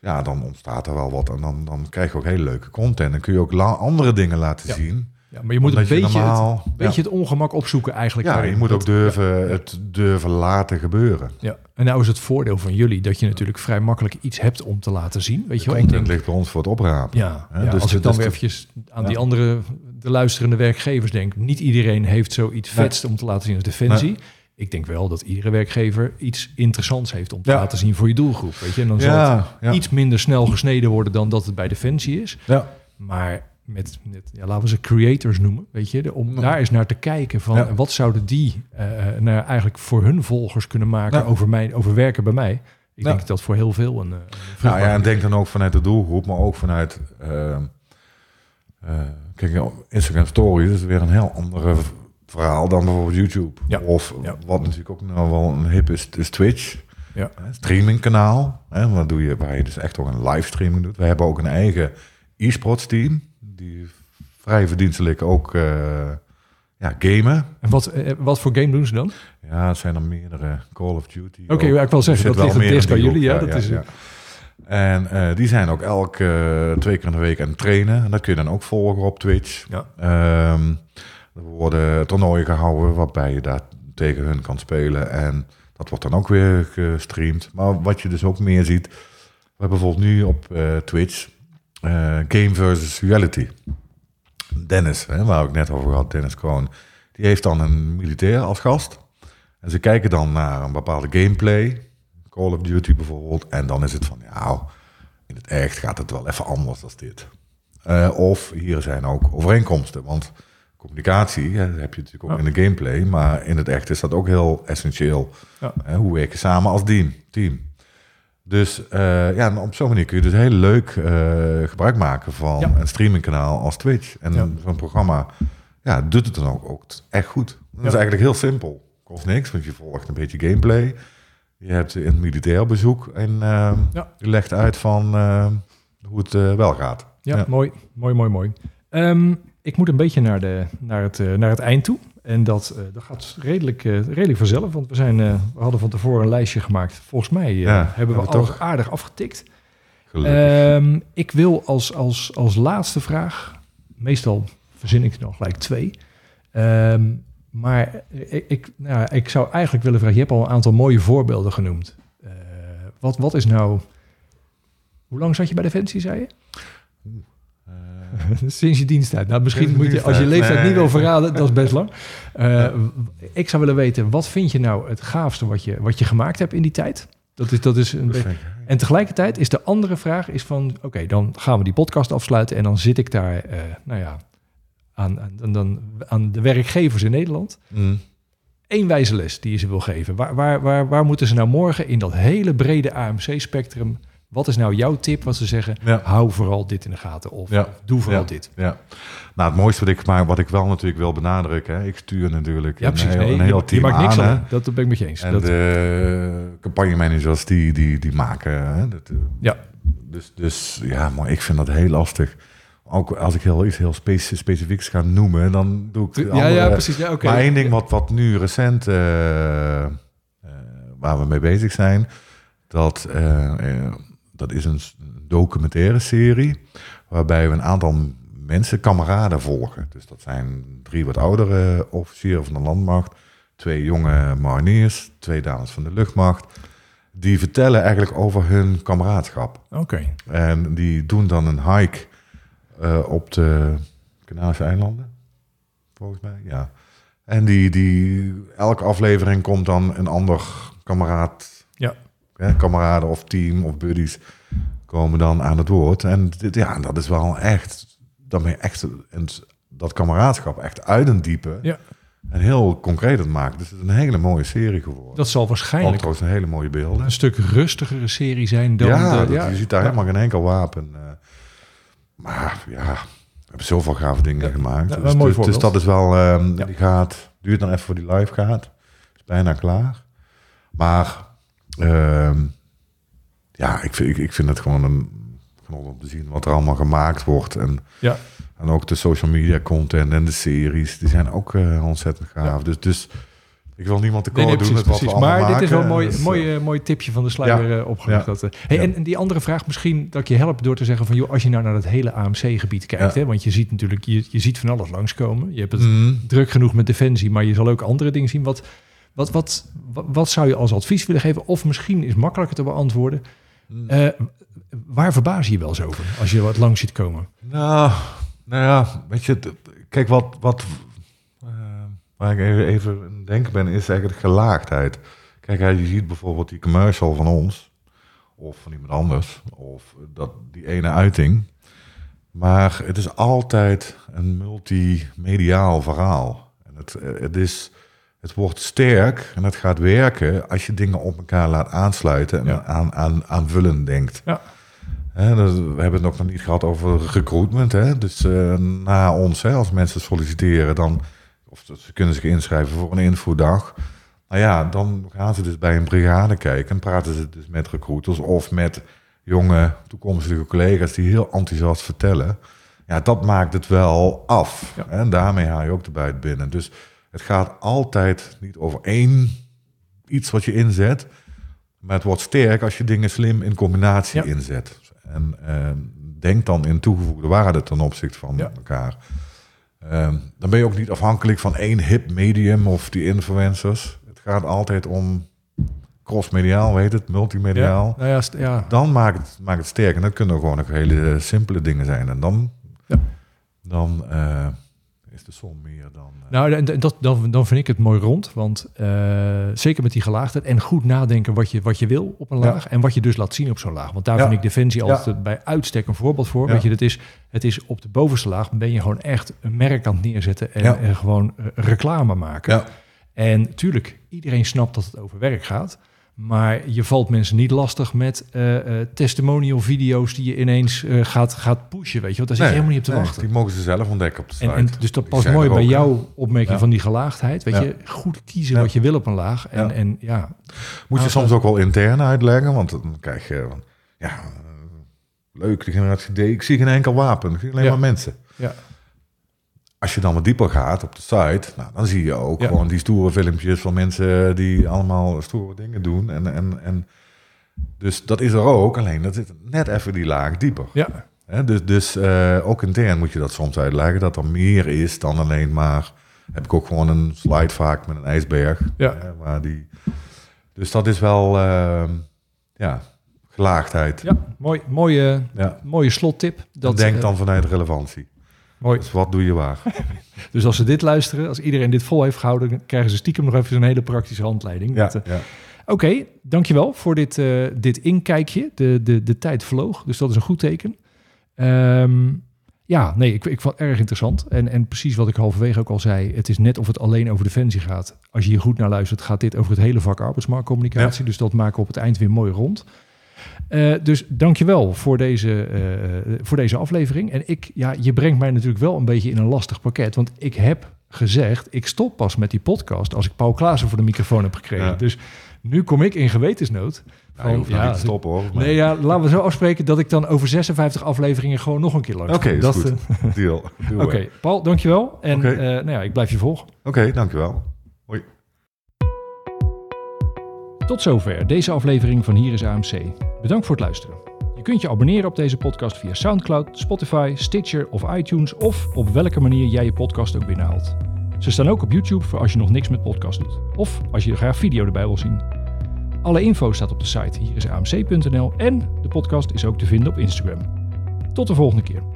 ja, dan ontstaat er wel wat. En dan, dan krijg je ook hele leuke content. Dan kun je ook andere dingen laten Ja. zien. Ja, maar je moet een beetje, normaal- het, beetje het ongemak opzoeken eigenlijk. Ja, daarin. je moet ook durven, het durven laten gebeuren. Ja. En nou is het voordeel van jullie dat je natuurlijk vrij makkelijk iets hebt om te laten zien. Weet je wel? Denk, ligt bij ons voor het oprapen. ja, ja, dus als het ik dan is weer eventjes aan Ja. die andere, de luisterende werkgevers denk. Niet iedereen heeft zoiets vets om te laten zien als Defensie. Ik denk wel dat iedere werkgever iets interessants heeft om te Ja. laten zien voor je doelgroep. Weet je? En dan zal het Ja, ja. iets minder snel gesneden worden dan dat het bij Defensie is. ja. Maar met, met ja, laten we ze creators noemen, weet je, de- om Ja. daar eens naar te kijken van Ja. wat zouden die eh, nou, eigenlijk voor hun volgers kunnen maken over, mij, over werken bij mij. Ik denk dat voor heel veel een, eh, een Nou ja, en denk dan ook vanuit de doelgroep, maar ook vanuit... ehm, eh, kijk, Instagram Stories is weer een heel ander verhaal dan bijvoorbeeld YouTube. Ja. Of wat natuurlijk ook nou wel een hip is, is Twitch. Ja. Streamingkanaal. Hè, wat doe je, waar je dus echt ook een livestreaming doet. We hebben ook een eigen e-sports team. Die vrij verdienstelijk ook eh, ja, gamen. En wat, eh, wat voor game doen ze dan? Ja, het zijn er meerdere. Call of Duty. Oké, ja, ik wil zeggen, dat ligt het dichtst bij jullie. Ja, dat is, ja. En eh, die zijn ook elke twee keer in de week aan het trainen. En dat kun je dan ook volgen op Twitch. Ja. Ehm, er worden toernooien gehouden waarbij je daar tegen hun kan spelen. En dat wordt dan ook weer gestreamd. Maar wat je dus ook meer ziet... We hebben bijvoorbeeld nu op Twitch eh, Game versus Reality. Dennis, hè, waar ik net over had, Dennis Kroon... die heeft dan een militair als gast. En ze kijken dan naar een bepaalde gameplay... Call of Duty bijvoorbeeld. En dan is het van, ja, in het echt gaat het wel even anders dan dit. Eh, of hier zijn ook overeenkomsten. Want communicatie hè, heb je natuurlijk ook Ja. in de gameplay. Maar in het echt is dat ook heel essentieel. Ja. Hè, hoe werk je samen als team? team. Dus eh, ja, op zo'n manier kun je dus heel leuk eh, gebruik maken van Ja. een streamingkanaal als Twitch. En Ja. zo'n programma ja, doet het dan ook, ook echt goed. Dat is eigenlijk heel simpel. Kost niks, want je volgt een beetje gameplay. Je hebt een militair bezoek en eh, Ja. je legt uit van eh, hoe het eh, wel gaat. Ja, mooi, mooi, mooi, mooi. Ehm, ik moet een beetje naar, de, naar, het, naar het eind toe. En dat, eh, dat gaat redelijk, eh, redelijk vanzelf. Want we, zijn, eh, we hadden van tevoren een lijstje gemaakt. Volgens mij Ja, hebben we hebben we alles toch. aardig afgetikt. Ehm, ik wil als, als, als laatste vraag, meestal verzin ik er dan gelijk twee. Ehm, maar ik, ik, nou, ik zou eigenlijk willen vragen, je hebt al een aantal mooie voorbeelden genoemd. Wat, wat is nou... Hoe lang zat je bij Defensie, zei je? Eh, Sinds je diensttijd. Nou, misschien moet je, als je leeftijd Nee. niet wil verraden, dat is best lang. Eh, Ja. Ik zou willen weten, wat vind je nou het gaafste wat je, wat je gemaakt hebt in die tijd? Dat is, dat is een beetje... En tegelijkertijd is de andere vraag is van... oké, dan gaan we die podcast afsluiten... en dan zit ik daar, eh, nou ja, aan, aan, dan, aan de werkgevers in Nederland. Mm. Eén wijze les die je ze wil geven. Waar, waar, waar, waar moeten ze nou morgen in dat hele brede AMC-spectrum... wat is nou jouw tip wat ze zeggen... Ja. hou vooral dit in de gaten of Ja. doe vooral Ja. dit. Ja, nou het mooiste wat ik, maar wat ik wel natuurlijk wil benadrukken, hè, ik stuur natuurlijk Ja, een, heel, Nee, een je, heel je team maakt niks aan. aan. hè. hè? Dat ben ik met je eens. En Dat, de campagnemanagers die, die, die maken. Hè, dat, eh, Ja. Dus, dus ja, maar ik vind dat heel lastig. Ook als ik heel iets heel speci- specifieks ga noemen, dan doe ik. ja, andere- ja, precies. Ja, oké. Maar één ding wat, wat nu recent, eh, eh, waar we mee bezig zijn, dat, dat is een documentaire serie waarbij we een aantal mensen, kameraden volgen. Dus dat zijn drie wat oudere officieren van de landmacht, twee jonge mariniers, twee dames van de luchtmacht. Die vertellen eigenlijk over hun kameraadschap. Oké. En die doen dan een hike eh, op de Canarische eilanden, volgens mij, ja. En die, die, elke aflevering komt dan een ander kameraad. Hè, kameraden of team of buddies komen dan aan het woord. En dit, ja, dat is wel echt, dan ben je echt dat kameraadschap echt uit een diepe Ja. en heel concreet het maken. Dus het is een hele mooie serie geworden. Dat zal Ook waarschijnlijk trouwens een hele mooie beelden. een stuk rustigere serie zijn dan... ja, de, dat- je ziet daar helemaal geen enkel wapen. eh. maar ja, we hebben zoveel gave dingen Ja, gemaakt. ja, dus, mooi dus, dus dat is wel, ehm, Ja. die gaat, duurt dan even voor die live gaat. Is bijna klaar. Maar ehm, ja, ik vind, ik, ik vind het gewoon een genot om te zien wat er allemaal gemaakt wordt. En, Ja. en ook de social media content en de series, die zijn ook eh, ontzettend gaaf. Dus, dus ik wil niemand tekort Nee, nee, doen precies, met wat precies. Maar dit is wel een mooi, Dus, mooi, eh, mooi tipje van de sluier Ja. eh, opgelegd. Ja. Dat, eh. hey, Ja. en, en die andere vraag misschien dat ik je help door te zeggen van... joh, als je nou naar dat hele AMC-gebied kijkt... Hè, want je ziet natuurlijk je, je ziet van alles langskomen. Je hebt het Mm. druk genoeg met Defensie, maar je zal ook andere dingen zien. Wat, wat, wat, wat, wat zou je als advies willen geven? Of misschien is makkelijker te beantwoorden. Mm. Eh, waar verbaas je je wel eens over als je wat langs ziet komen? Nou, nou ja, weet je, kijk wat, wat eh, waar ik even, even aan het denken ben, is eigenlijk de gelaagdheid. Kijk, je ziet bijvoorbeeld die commercial van ons, of van iemand anders, of dat, die ene uiting. Maar het is altijd een multimediaal verhaal. En het, eh, het, is, het wordt sterk en het gaat werken als je dingen op elkaar laat aansluiten en Ja. aan, aan, aanvullend denkt. Ja. We hebben het nog niet gehad over recruitment. Hè? Dus eh, na ons, hè, als mensen solliciteren, dan of ze kunnen zich inschrijven voor een infodag. Nou ja, dan gaan ze dus bij een brigade kijken en praten ze dus met recruiters of met jonge toekomstige collega's die heel enthousiast vertellen. Ja, dat maakt het wel af. Ja. En daarmee haal je ook de buit binnen. Dus het gaat altijd niet over één iets wat je inzet. Maar het wordt sterk als je dingen slim in combinatie Ja. inzet. En eh, denk dan in toegevoegde waarde ten opzichte van Ja. elkaar. Ehm, dan ben je ook niet afhankelijk van één hip medium of die influencers. Het gaat altijd om crossmediaal, weet het, multimediaal. Ja, nou ja. Dan maakt het, maakt het sterk. En dat kunnen gewoon ook hele simpele dingen zijn. En dan, dan eh, is de som meer dan... eh, Nou, en dat, dan, dan vind ik het mooi rond. Want eh, zeker met die gelaagdheid en goed nadenken wat je, wat je wil op een Ja. laag. En wat je dus laat zien op zo'n laag. Want daar Ja. vind ik Defensie Ja. altijd bij uitstek een voorbeeld voor. Weet je, dat is, het is op de bovenste laag ben je gewoon echt een merk aan het neerzetten. En, en gewoon eh, reclame maken. ja. En tuurlijk, iedereen snapt dat het over werk gaat. Maar je valt mensen niet lastig met eh, testimonial video's die je ineens eh, gaat, gaat pushen. Weet je, want daar zit je helemaal niet op te nee, wachten. Die mogen ze zelf ontdekken op de site. En, en dus dat past mooi bij jouw opmerking Ja. van die gelaagdheid. Weet Ja. je, goed kiezen Ja. wat je wil op een laag. En en, ja Moet je Ah, soms ook wel intern uitleggen, want dan krijg je... van, Ja, leuk, de generatie D. Ik zie geen enkel wapen, ik zie alleen maar mensen. ja, Als je dan wat dieper gaat op de site, nou, dan zie je ook Ja. gewoon die stoere filmpjes van mensen die allemaal stoere dingen doen. En, en, en dus dat is er ook, alleen dat zit net even die laag dieper. ja, Hè, dus dus eh, ook intern moet je dat soms uitleggen, dat er meer is dan alleen maar heb ik ook gewoon een slide vaak met een ijsberg. Ja. waar die, dus dat is wel, ehm, ja, gelaagdheid. Ja, mooi, mooie, Ja. mooie slottip. Dat Dat, denk eh, dan vanuit relevantie. Mooi. Dus wat doe je waar? Dus als ze dit luisteren, als iedereen dit vol heeft gehouden, krijgen ze stiekem nog even een hele praktische handleiding. Ja, eh, ja. Oké, dankjewel voor dit, eh, dit inkijkje. De, de, de tijd vloog, dus dat is een goed teken. Ehm, ja, nee, ik, ik vond het erg interessant. En, en precies wat ik halverwege ook al zei, het is net of het alleen over defensie gaat. Als je hier goed naar luistert, gaat dit over het hele vak arbeidsmarktcommunicatie. Dus dat maken we op het eind weer mooi rond. Eh, dus dankjewel voor deze, eh, voor deze aflevering. En ik, ja, je brengt mij natuurlijk wel een beetje in een lastig pakket. Want ik heb gezegd, ik stop pas met die podcast als ik Paul Klaassen voor de microfoon heb gekregen. Ja. Dus nu kom ik in gewetensnood. Nou, je hoeft nog ja, niet te stoppen hoor. Maar- Nee, ja, laten we zo afspreken dat ik dan over 56 afleveringen gewoon nog een keer langs Oké, kom. is Dat, goed. eh, Deal. Oké, het. Paul, dankjewel. En nou ja, ik blijf je volgen. Oké, dankjewel. Tot zover deze aflevering van Hier is AMC. Bedankt voor het luisteren. Je kunt je abonneren op deze podcast via SoundCloud, Spotify, Stitcher of iTunes of op welke manier jij je podcast ook binnenhaalt. Ze staan ook op YouTube voor als je nog niks met podcast doet. Of als je graag video erbij wil zien. Alle info staat op de site hierisamc.nl en de podcast is ook te vinden op Instagram. Tot de volgende keer.